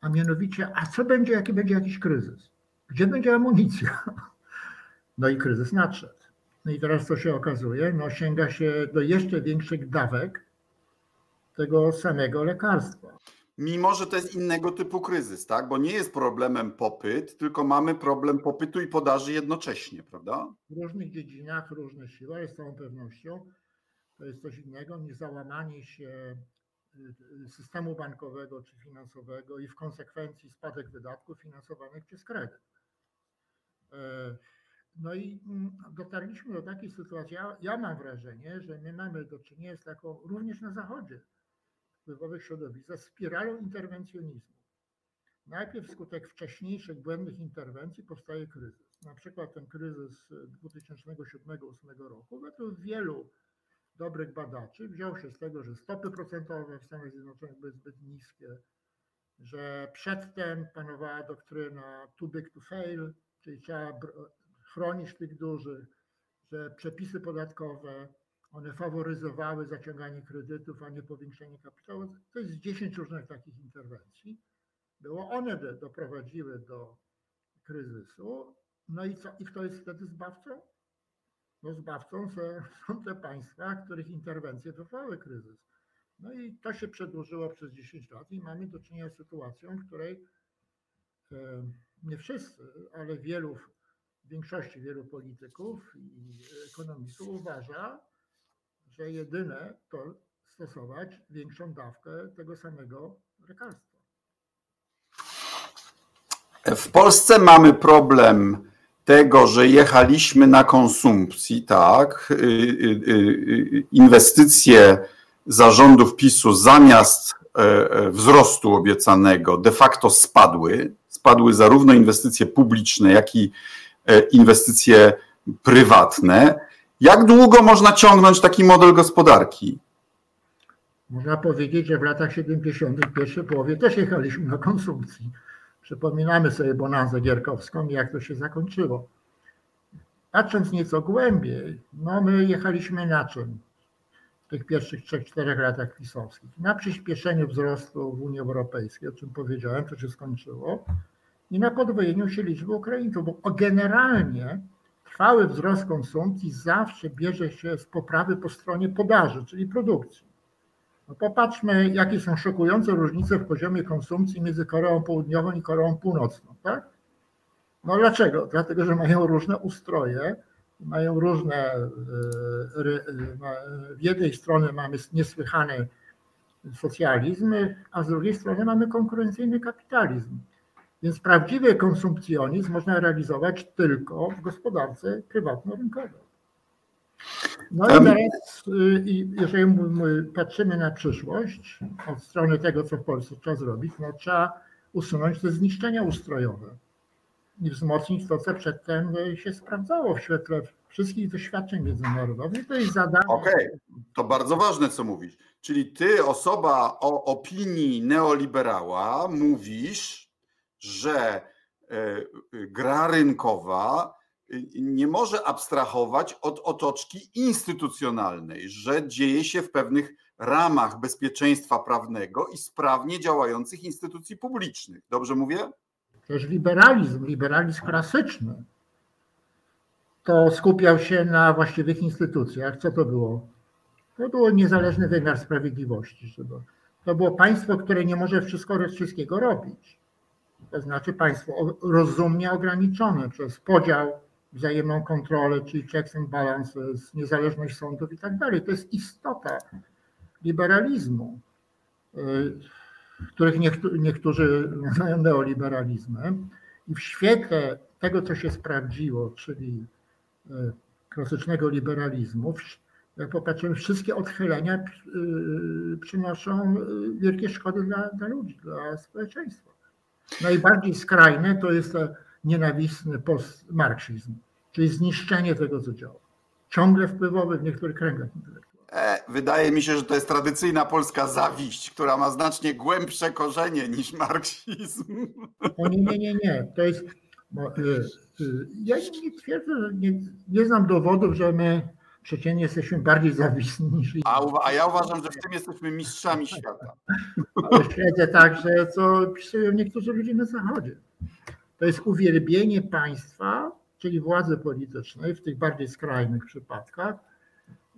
a mianowicie, a co będzie, jaki będzie jakiś kryzys? Gdzie będzie amunicja? No i kryzys nadszedł. No i teraz co się okazuje? No sięga się do jeszcze większych dawek tego samego lekarstwa. Mimo, że to jest innego typu kryzys, tak? Bo nie jest problemem popyt, tylko mamy problem popytu i podaży jednocześnie, prawda? W różnych dziedzinach różne siły, z całą pewnością to jest coś innego niż załamanie się systemu bankowego czy finansowego i w konsekwencji spadek wydatków finansowanych przez kredyt. E, no i mm, dotarliśmy do takiej sytuacji, ja, ja mam wrażenie, że my mamy do czynienia z taką, również na Zachodzie, wpływowych środowiskach, spiralą interwencjonizmu. Najpierw wskutek wcześniejszych błędnych interwencji powstaje kryzys. Na przykład ten kryzys 2007-2008 roku według wielu dobrych badaczy wziął się z tego, że stopy procentowe w Stanach Zjednoczonych były zbyt niskie, że przedtem panowała doktryna too big to fail, czyli trzeba chronić tych dużych, że przepisy podatkowe one faworyzowały zaciąganie kredytów, a nie powiększenie kapitału. To jest 10 różnych takich interwencji. Było one doprowadziły do kryzysu. No i co? I kto jest wtedy zbawcą? No zbawcą są te państwa, których interwencje wywołały kryzys. No i to się przedłużyło przez 10 lat i mamy do czynienia z sytuacją, w której e, nie wszyscy, ale wielu większości wielu polityków i ekonomistów uważa, że jedyne to stosować większą dawkę tego samego lekarstwa. W Polsce mamy problem tego, że jechaliśmy na konsumpcji, tak, y, y, y, inwestycje zarządów PiSu zamiast e, e, wzrostu obiecanego de facto spadły. Spadły zarówno inwestycje publiczne, jak i E, inwestycje prywatne. Jak długo można ciągnąć taki model gospodarki? Można powiedzieć, że w latach 70. w pierwszej połowie też jechaliśmy na konsumpcji. Przypominamy sobie bonanzę gierkowską i jak to się zakończyło. Patrząc nieco głębiej, no my jechaliśmy na czym w tych pierwszych 3-4 latach pisowskich? Na przyspieszeniu wzrostu w Unii Europejskiej, o czym powiedziałem, to się skończyło i na podwojeniu się liczby Ukraińców, bo generalnie trwały wzrost konsumpcji zawsze bierze się z poprawy po stronie podaży, czyli produkcji. No popatrzmy, jakie są szokujące różnice w poziomie konsumpcji między Koreą Południową i Koreą Północną, tak? No dlaczego? Dlatego, że mają różne ustroje, mają różne. E, w jednej strony mamy niesłychany socjalizm, a z drugiej strony mamy konkurencyjny kapitalizm. Więc prawdziwy konsumpcjonizm można realizować tylko w gospodarce prywatno-rynkowej. No i teraz, y, jeżeli patrzymy na przyszłość, od strony tego, co w Polsce trzeba zrobić, no trzeba usunąć te zniszczenia ustrojowe i wzmocnić to, co przedtem się sprawdzało w świetle wszystkich doświadczeń międzynarodowych. To jest zadanie. Okej, okay. to bardzo ważne, co mówisz. Czyli ty, osoba o opinii neoliberała, mówisz, że e, gra rynkowa nie może abstrahować od otoczki instytucjonalnej, że dzieje się w pewnych ramach bezpieczeństwa prawnego i sprawnie działających instytucji publicznych. Dobrze mówię? Jest liberalizm, liberalizm klasyczny. to skupiał się na właściwych instytucjach. Co to było? To było niezależny wymiar sprawiedliwości. To było państwo, które nie może wszystko, wszystkiego robić. To znaczy państwo rozumnie ograniczone przez podział, wzajemną kontrolę, czyli checks and balances, niezależność sądów i tak dalej. To jest istota liberalizmu, y, których niektórzy nazywają neoliberalizmem. I w świetle tego, co się sprawdziło, czyli y, klasycznego liberalizmu, jak popatrzymy, wszystkie odchylenia y, przynoszą wielkie szkody dla, dla ludzi, dla społeczeństwa. Najbardziej skrajne to jest nienawistny postmarksizm, czyli zniszczenie tego, co działa. Ciągle wpływowy w niektórych kręgach intelektualnych. E, wydaje mi się, że to jest tradycyjna polska zawiść, która ma znacznie głębsze korzenie niż marksizm. O nie, nie, nie, nie. To jest. Y, y, ja nie twierdzę, nie, nie znam dowodów, że my przeciętnie jesteśmy bardziej zawisni niż a, a ja uważam, że w tym jesteśmy mistrzami świata. Ale śledzę także, co pisują niektórzy ludzie na Zachodzie. To jest uwielbienie państwa, czyli władzy politycznej w tych bardziej skrajnych przypadkach,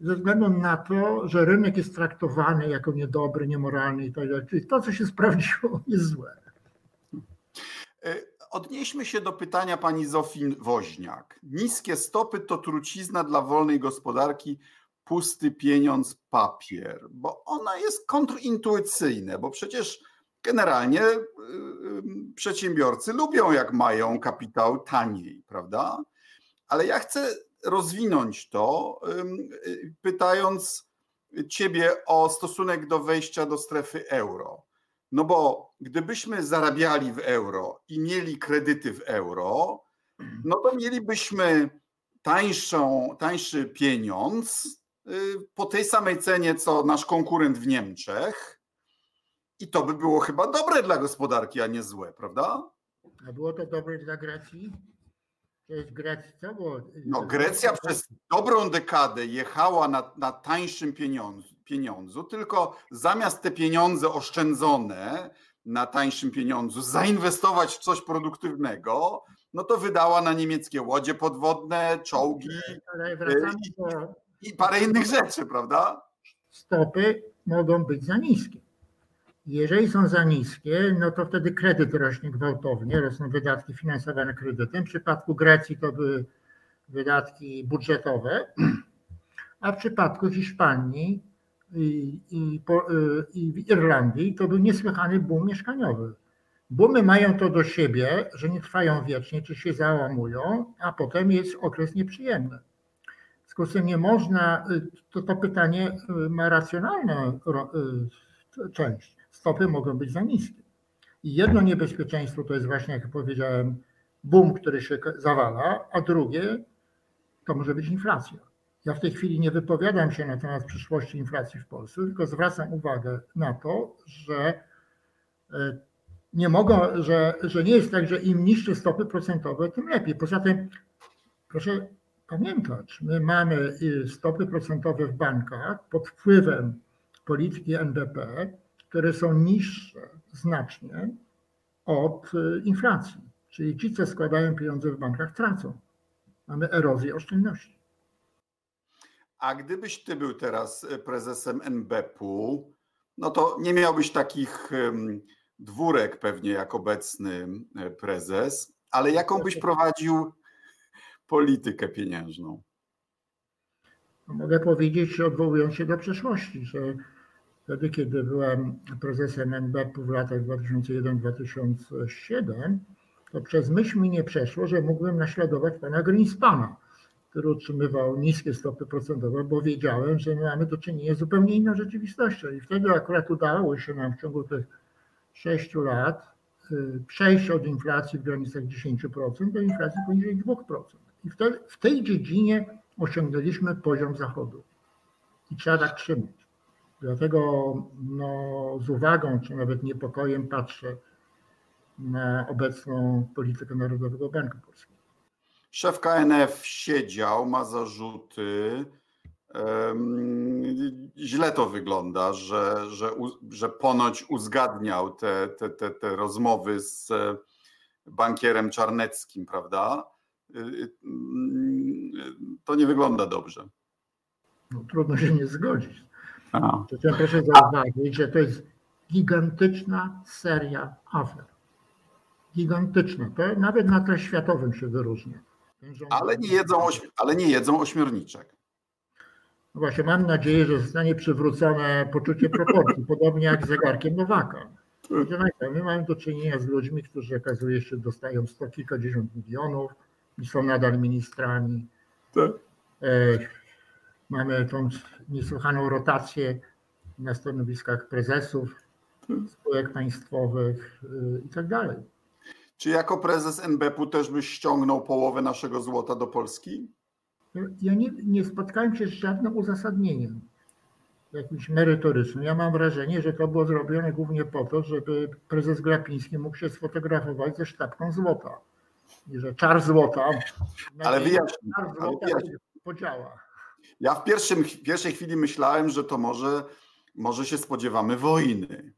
ze względu na to, że rynek jest traktowany jako niedobry, niemoralny i tak dalej. Czyli to, co się sprawdziło, jest złe. E, odnieśmy się do pytania pani Zofin Woźniak. Niskie stopy to trucizna dla wolnej gospodarki, pusty pieniądz, papier, bo ona jest kontrintuicyjna, bo przecież generalnie y, y, przedsiębiorcy lubią, jak mają kapitał taniej, prawda? Ale ja chcę rozwinąć to, y, pytając Ciebie o stosunek do wejścia do strefy euro. No bo gdybyśmy zarabiali w euro i mieli kredyty w euro, no to mielibyśmy tańszą, tańszy pieniądz po tej samej cenie, co nasz konkurent w Niemczech i to by było chyba dobre dla gospodarki, a nie złe, prawda? A było to dobre dla Grecji? To jest Grecja, co było? No, Grecja przez dobrą dekadę jechała na, na tańszym pieniądzu, pieniądzu, tylko zamiast te pieniądze oszczędzone na tańszym pieniądzu zainwestować w coś produktywnego, no to wydała na niemieckie łodzie podwodne, czołgi i, i parę innych rzeczy, prawda? Stopy mogą być za niskie. Jeżeli są za niskie, no to wtedy kredyt rośnie gwałtownie, rosną wydatki finansowane kredytem. W przypadku Grecji to były wydatki budżetowe, a w przypadku Hiszpanii i, i, i Irlandii to był niesłychany boom mieszkaniowy. Boomy mają to do siebie, że nie trwają wiecznie, czy się załamują, a potem jest okres nieprzyjemny. W związku z tym nie można, to, to pytanie ma racjonalną y, część stopy mogą być za niskie. I jedno niebezpieczeństwo to jest właśnie, jak powiedziałem, boom, który się zawala, a drugie to może być inflacja. Ja w tej chwili nie wypowiadam się na temat przyszłości inflacji w Polsce, tylko zwracam uwagę na to, że e, nie mogą, że, że nie jest tak, że im niższe stopy procentowe, tym lepiej. Poza tym, proszę pamiętać, my mamy y, stopy procentowe w bankach pod wpływem polityki NBP, które są niższe znacznie od y, inflacji. Czyli ci, co składają pieniądze w bankach, tracą. Mamy erozję oszczędności. A gdybyś ty był teraz y, prezesem NBP-u, no to nie miałbyś takich dwórek pewnie jak obecny y, prezes, ale jaką byś prowadził politykę pieniężną? Mogę powiedzieć, odwołując się do przeszłości, że Wtedy, kiedy byłem prezesem NBP w latach 2001-2007, to przez myśl mi nie przeszło, że mógłbym naśladować pana Greenspana, który utrzymywał niskie stopy procentowe, bo wiedziałem, że mamy do czynienia z zupełnie inną rzeczywistością. I wtedy akurat udało się nam w ciągu tych sześciu lat y, przejść od inflacji w granicach 10% do inflacji poniżej 2%. I wtedy, w tej dziedzinie osiągnęliśmy poziom zachodu. I trzeba tak trzymać. Dlatego no, z uwagą, czy nawet niepokojem patrzę na obecną politykę Narodowego Banku Polskiego. Szef KNF siedział, ma zarzuty. Źle to wygląda, że, że, że ponoć uzgadniał te, te, te, te rozmowy z bankierem Czarneckim, prawda? Y, y, to nie wygląda dobrze. No, trudno się nie zgodzić. Proszę zauważyć, że to jest gigantyczna seria afer. Gigantyczna. To nawet na tle światowym się wyróżnia. Ale nie jedzą, ale nie jedzą ośmiorniczek. No właśnie, mam nadzieję, że zostanie przywrócone poczucie proporcji, podobnie jak z zegarkiem Nowaka. My mamy do czynienia z ludźmi, którzy okazuje się dostają sto kilkadziesiąt milionów i są nadal ministrami. Tak. E, mamy tą niesłychaną rotację na stanowiskach prezesów spółek państwowych y, i tak dalej. Czy jako prezes NBP-u też byś ściągnął połowę naszego złota do Polski? Ja nie, nie spotkałem się z żadnym uzasadnieniem jakimś merytorycznym. Ja mam wrażenie, że to było zrobione głównie po to, żeby prezes Glapiński mógł się sfotografować ze sztabką złota. I że czar złota. Ale wyjaśnij. Czar złota podziała. Ja w, pierwszym, w pierwszej chwili myślałem, że to może, może się spodziewamy wojny.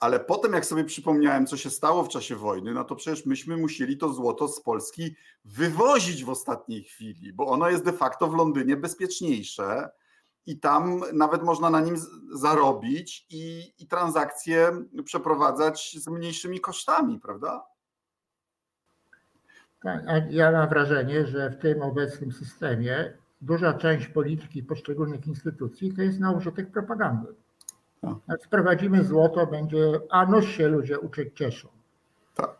Ale potem, jak sobie przypomniałem, co się stało w czasie wojny, no to przecież myśmy musieli to złoto z Polski wywozić w ostatniej chwili, bo ono jest de facto w Londynie bezpieczniejsze i tam nawet można na nim zarobić i, i transakcje przeprowadzać z mniejszymi kosztami, prawda? Tak, ja mam wrażenie, że w tym obecnym systemie duża część polityki poszczególnych instytucji to jest na użytek propagandy. Tak. Sprowadzimy złoto, będzie, a noś się ludzie cieszą. Tak.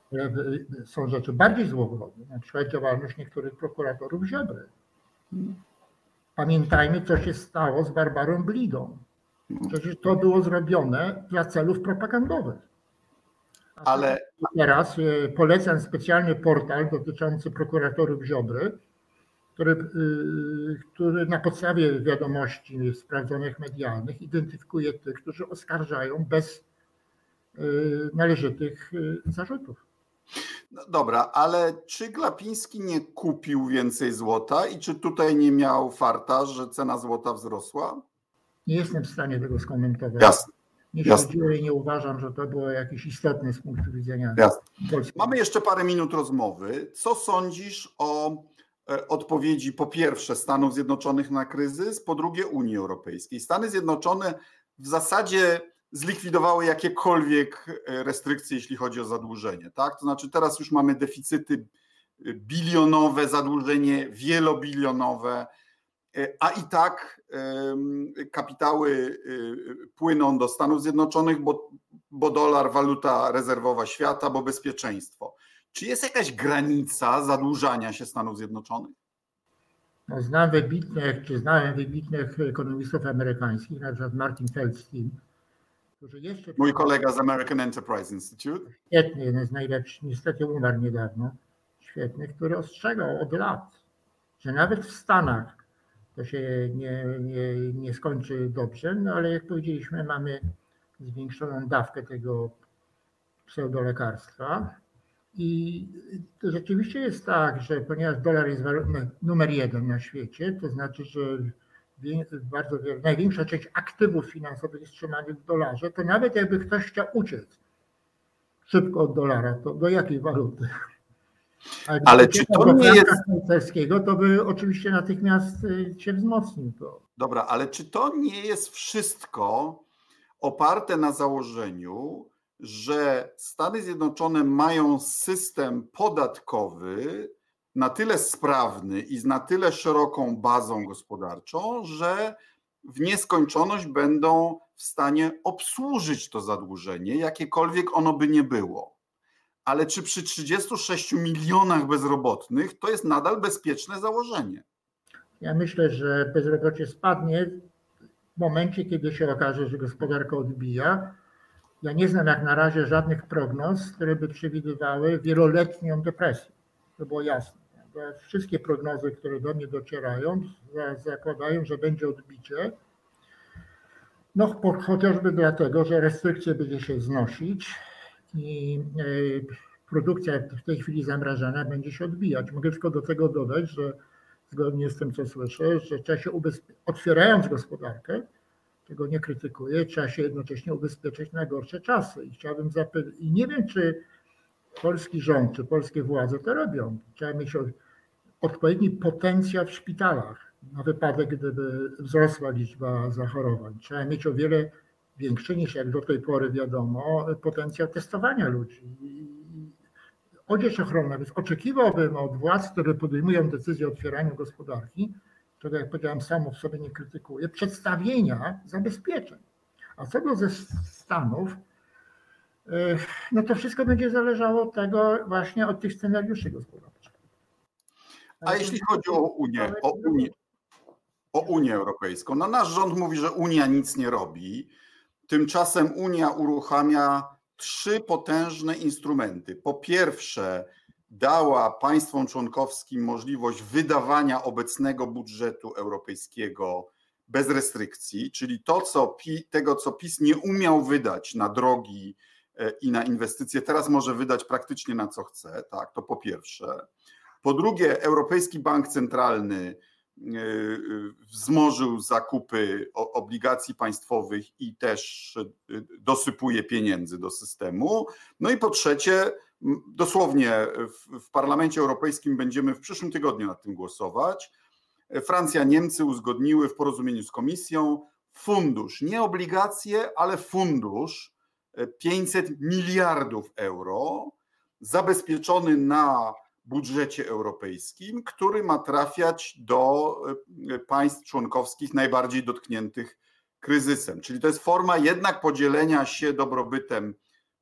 Są rzeczy bardziej złowrogie, na przykład działalność niektórych prokuratorów Ziobry. Pamiętajmy, co się stało z Barbarą Blidą. Przecież to było zrobione dla celów propagandowych. Ale teraz e, polecam specjalny portal dotyczący prokuratorów Ziobry, który, y, który na podstawie wiadomości sprawdzonych medialnych identyfikuje tych, którzy oskarżają bez y, należytych y, zarzutów. No dobra, ale czy Glapiński nie kupił więcej złota i czy tutaj nie miał farta, że cena złota wzrosła? Nie jestem w stanie tego skomentować. Jasne. Nie śledziłem i nie uważam, że to było jakieś istotne z punktu widzenia. Jasne. Mamy jeszcze parę minut rozmowy. Co sądzisz o odpowiedzi po pierwsze Stanów Zjednoczonych na kryzys, po drugie Unii Europejskiej. Stany Zjednoczone w zasadzie zlikwidowały jakiekolwiek e, restrykcje, jeśli chodzi o zadłużenie. Tak? To znaczy teraz już mamy deficyty e, bilionowe, zadłużenie wielobilionowe, a i tak kapitały płyną do Stanów Zjednoczonych, bo, bo dolar, waluta rezerwowa świata, bo bezpieczeństwo. Czy jest jakaś granica zadłużania się Stanów Zjednoczonych? No, znam wybitnych, czy znałem wybitnych ekonomistów amerykańskich, na przykład Martin Feldstein, którzy jeszcze... Mój kolega z American Enterprise Institute. Świetny, jeden z najlepszych, niestety umarł niedawno, świetny, który ostrzegał od lat, że nawet w Stanach to się nie, nie, nie skończy dobrze, no ale jak powiedzieliśmy, mamy zwiększoną dawkę tego pseudolekarstwa, i to rzeczywiście jest tak, że ponieważ dolar jest numer jeden na świecie, to znaczy, że bardzo największa część aktywów finansowych jest trzymanych w dolarze, to nawet jakby ktoś chciał uciec szybko od dolara, to do jakiej waluty? Ale czy to nie jest. Szwajcarskiego, to by oczywiście natychmiast y, się wzmocnił. To. Dobra, ale czy to nie jest wszystko oparte na założeniu, że Stany Zjednoczone mają system podatkowy na tyle sprawny i z na tyle szeroką bazą gospodarczą, że w nieskończoność będą w stanie obsłużyć to zadłużenie, jakiekolwiek ono by nie było. Ale czy przy 36 milionach bezrobotnych to jest nadal bezpieczne założenie? Ja myślę, że bezrobocie spadnie w momencie, kiedy się okaże, że gospodarka odbija ja nie znam jak na razie żadnych prognoz, które by przewidywały wieloletnią depresję. To było jasne. Wszystkie prognozy, które do mnie docierają, zakładają, że będzie odbicie. No, chociażby dlatego, że restrykcje będzie się znosić i e, produkcja w tej chwili zamrażana będzie się odbijać. Mogę tylko do tego dodać, że zgodnie z tym, co słyszę, że trzeba się otwierając gospodarkę, tego nie krytykuję, trzeba się jednocześnie ubezpieczyć na gorsze czasy. I chciałbym zapytać, i nie wiem, czy polski rząd, czy polskie władze to robią. Trzeba mieć odpowiedni potencjał w szpitalach na wypadek, gdyby wzrosła liczba zachorowań. Trzeba mieć o wiele większy niż jak do tej pory wiadomo potencjał testowania ludzi. Odzież ochronna, więc oczekiwałbym od władz, które podejmują decyzję o otwieraniu gospodarki, które jak powiedziałem samo w sobie nie krytykuję, przedstawienia zabezpieczeń. A co do ze Stanów, e, no to wszystko będzie zależało od tego właśnie od tych scenariuszy gospodarczych. A jeśli chodzi o Unię, o Unię, o Unię Europejską, no nasz rząd mówi, że Unia nic nie robi. Tymczasem Unia uruchamia trzy potężne instrumenty. Po pierwsze, dała państwom członkowskim możliwość wydawania obecnego budżetu europejskiego bez restrykcji, czyli to, co tego, co PiS nie umiał wydać na drogi e, i na inwestycje, teraz może wydać praktycznie na co chce. Tak, to po pierwsze. Po drugie, Europejski Bank Centralny e, e, wzmożył zakupy obligacji państwowych i też dosypuje pieniędzy do systemu. No i po trzecie, dosłownie w, w Parlamencie Europejskim będziemy w przyszłym tygodniu nad tym głosować. Francja, Niemcy uzgodniły w porozumieniu z Komisją fundusz, nie obligacje, ale fundusz 500 miliardów euro zabezpieczony na budżecie europejskim, który ma trafiać do e, państw członkowskich najbardziej dotkniętych kryzysem. Czyli to jest forma jednak podzielenia się dobrobytem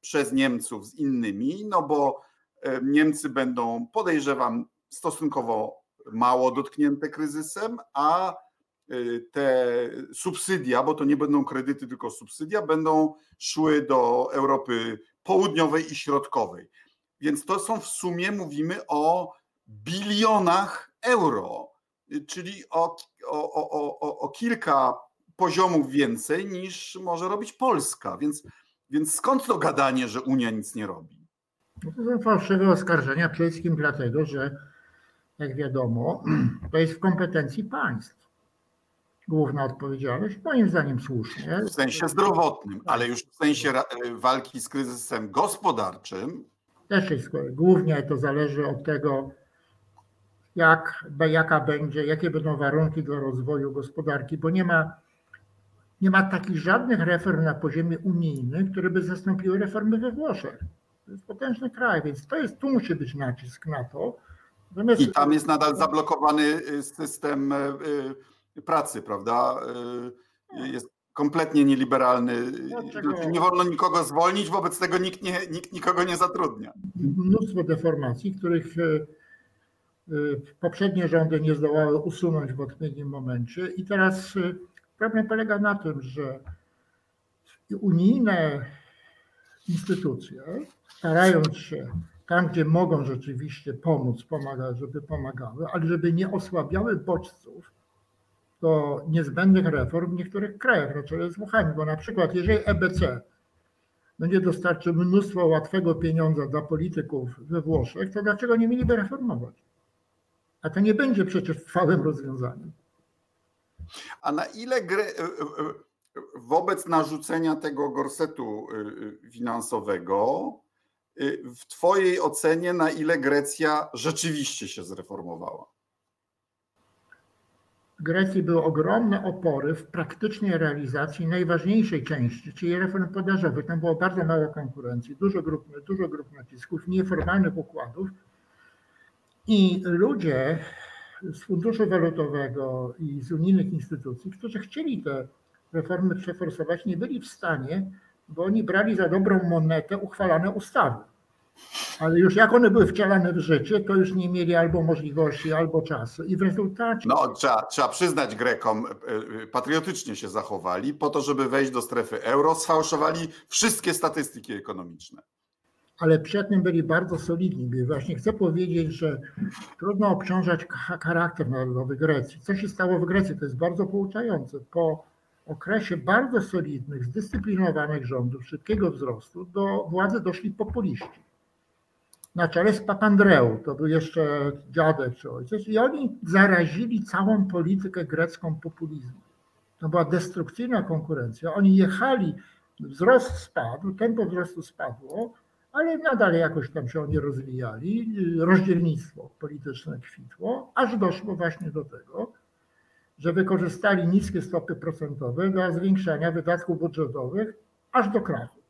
przez Niemców z innymi, no bo e, Niemcy będą, podejrzewam, stosunkowo mało dotknięte kryzysem, a e, te subsydia, bo to nie będą kredyty, tylko subsydia, będą szły do Europy Południowej i Środkowej. Więc to są w sumie, mówimy o bilionach euro, czyli o, o, o, o, o kilka poziomów więcej niż może robić Polska. Więc więc skąd to gadanie, że Unia nic nie robi? No to są fałszywe oskarżenia przede wszystkim dlatego, że jak wiadomo, to jest w kompetencji państw. Główna odpowiedzialność, moim zdaniem słusznie. W sensie zdrowotnym, ale już w sensie walki z kryzysem gospodarczym. Też jest, głównie to zależy od tego, jak, jaka będzie, jakie będą warunki do rozwoju gospodarki, bo nie ma nie ma takich żadnych reform na poziomie unijnym, które by zastąpiły reformy we Włoszech. To jest potężny kraj, więc to jest, tu musi być nacisk na to. Natomiast... I tam jest nadal zablokowany y, system y, y, pracy, prawda? Jest kompletnie nieliberalny. Dlaczego? Nie wolno nikogo zwolnić, wobec tego nikt, nie, nikt nikogo nie zatrudnia. Mnóstwo deformacji, których poprzednie rządy nie zdołały usunąć w odpowiednim momencie i teraz Problem polega na tym, że unijne instytucje, starając się tam, gdzie mogą rzeczywiście pomóc, pomagać, żeby pomagały, ale żeby nie osłabiały bodźców do niezbędnych reform w niektórych krajach, na czele z Włochami, bo na przykład jeżeli EBC będzie dostarczy mnóstwo łatwego pieniądza dla polityków we Włoszech, to dlaczego nie mieliby reformować? A to nie będzie przecież trwałym rozwiązaniem. A na ile gry, e, e, e, wobec narzucenia tego gorsetu finansowego, w Twojej ocenie, na ile Grecja rzeczywiście się zreformowała? W Grecji były ogromne opory w praktycznej realizacji najważniejszej części, czyli reform podażowych. Tam było bardzo mało konkurencji, dużo grup, dużo grup nacisków, nieformalnych układów. I ludzie z Funduszu Walutowego i z unijnych instytucji, którzy chcieli te reformy przeforsować, nie byli w stanie, bo oni brali za dobrą monetę uchwalane ustawy. Ale już jak one były wcielane w życie, to już nie mieli albo możliwości, albo czasu. I w rezultacie. No, trzeba, trzeba przyznać Grekom, e, e, patriotycznie się zachowali, po to, żeby wejść do strefy euro, sfałszowali wszystkie statystyki ekonomiczne ale przed tym byli bardzo solidni. Właśnie chcę powiedzieć, że trudno obciążać charakter narodowy Grecji. Co się stało w Grecji? To jest bardzo pouczające. Po okresie bardzo solidnych, zdyscyplinowanych rządów, szybkiego wzrostu, do władzy doszli populiści. Na czele z Papandreou, to był jeszcze dziadek czy ojciec, i oni zarazili całą politykę grecką populizmu. To była destrukcyjna konkurencja. Oni jechali, wzrost spadł, tempo wzrostu spadło, ale nadal jakoś tam się oni rozwijali. Rozdzielnictwo polityczne kwitło, aż doszło właśnie do tego, że wykorzystali niskie stopy procentowe do zwiększania wydatków budżetowych aż do krachu.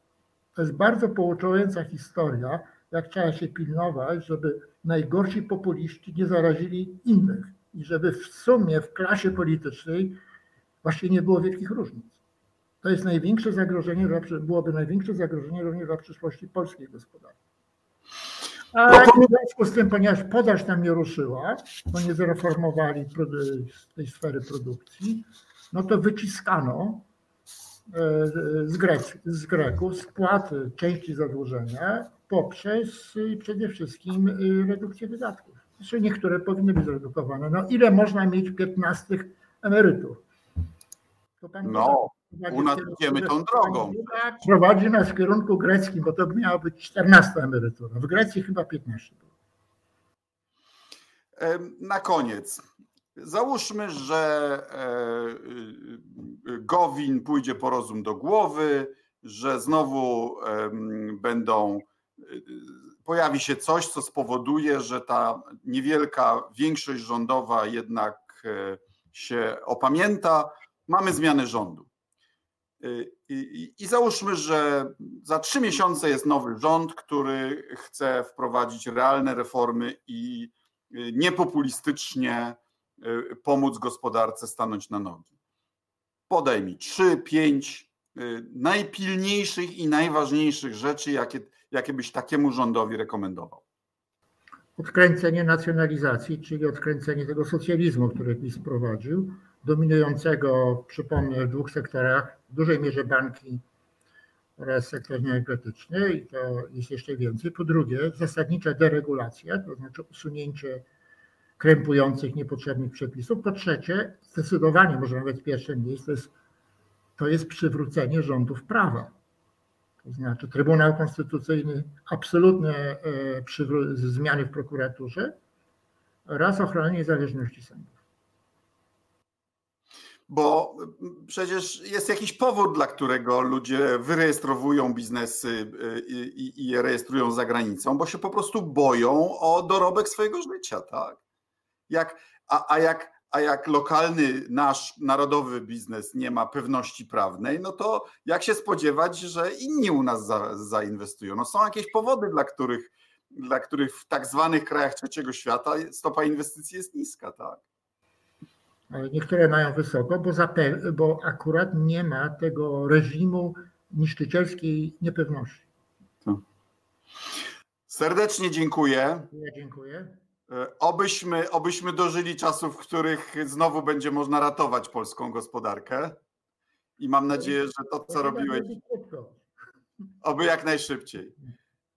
To jest bardzo pouczająca historia, jak trzeba się pilnować, żeby najgorsi populiści nie zarazili innych i żeby w sumie w klasie politycznej właśnie nie było wielkich różnic. To jest największe zagrożenie, byłoby największe zagrożenie również dla przyszłości polskiej gospodarki. A no w związku z tym, ponieważ podaż tam nie ruszyła, bo nie zreformowali tej sfery produkcji, no to wyciskano e, z, Grek, z Greków spłaty części zadłużenia poprzez przede wszystkim y, redukcję wydatków. Zresztą niektóre powinny być zredukowane. No ile można mieć 15 emerytów? no, u nas idziemy tą drogą. Prowadzi nas w kierunku greckim, bo to miała być 14 emerytura. W Grecji chyba 15 było. Na koniec. Załóżmy, że e, y, Gowin pójdzie po rozum do głowy, że znowu będą y, pojawi się coś, co spowoduje, że ta niewielka większość rządowa jednak e, się opamięta. Mamy zmianę rządu. Y, I, I, załóżmy, że za trzy miesiące jest nowy rząd, który chce wprowadzić realne reformy i y, niepopulistycznie y, pomóc gospodarce stanąć na nogi. Podaj mi trzy, pięć najpilniejszych i najważniejszych rzeczy, jakie, jakie byś takiemu rządowi rekomendował. Odkręcenie nacjonalizacji, czyli odkręcenie tego socjalizmu, który PiS prowadził dominującego, przypomnę, w dwóch sektorach, w dużej mierze banki oraz sektor energetyczny i to jest jeszcze więcej. Po drugie, zasadnicza deregulacja, to znaczy usunięcie krępujących niepotrzebnych przepisów. Po trzecie, zdecydowanie, może nawet pierwsze miejsce, jest, to jest przywrócenie rządów prawa. To znaczy Trybunał Konstytucyjny, absolutne e, zmiany w prokuraturze oraz ochrona niezależności sądów bo przecież jest jakiś powód, dla którego ludzie wyrejestrowują biznesy y, i, je rejestrują za granicą, bo się po prostu boją o dorobek swojego życia, tak? Jak, a, a, jak, a jak lokalny nasz narodowy biznes nie ma pewności prawnej, no to jak się spodziewać, że inni u nas za, zainwestują? No są jakieś powody, dla których, dla których w tak zwanych krajach trzeciego świata stopa inwestycji jest niska, tak? Niektóre mają wysoko, bo, bo akurat nie ma tego reżimu niszczycielskiej niepewności. Serdecznie dziękuję. Ja dziękuję. E, obyśmy, obyśmy dożyli czasów, w których znowu będzie można ratować polską gospodarkę. I mam nadzieję, że to, co robiłeś, oby jak najszybciej.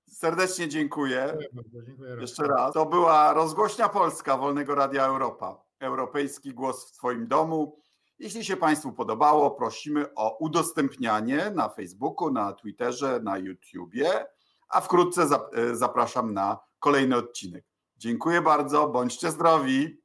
Serdecznie dziękuję. Dziękuję Jeszcze raz. To była rozgłośnia Polska Wolnego Radia Europa europejski głos w Twoim domu. Jeśli się Państwu podobało, prosimy o udostępnianie na Facebooku, na Twitterze, na YouTubie, a wkrótce e, zapraszam na kolejny odcinek. Dziękuję bardzo, bądźcie zdrowi.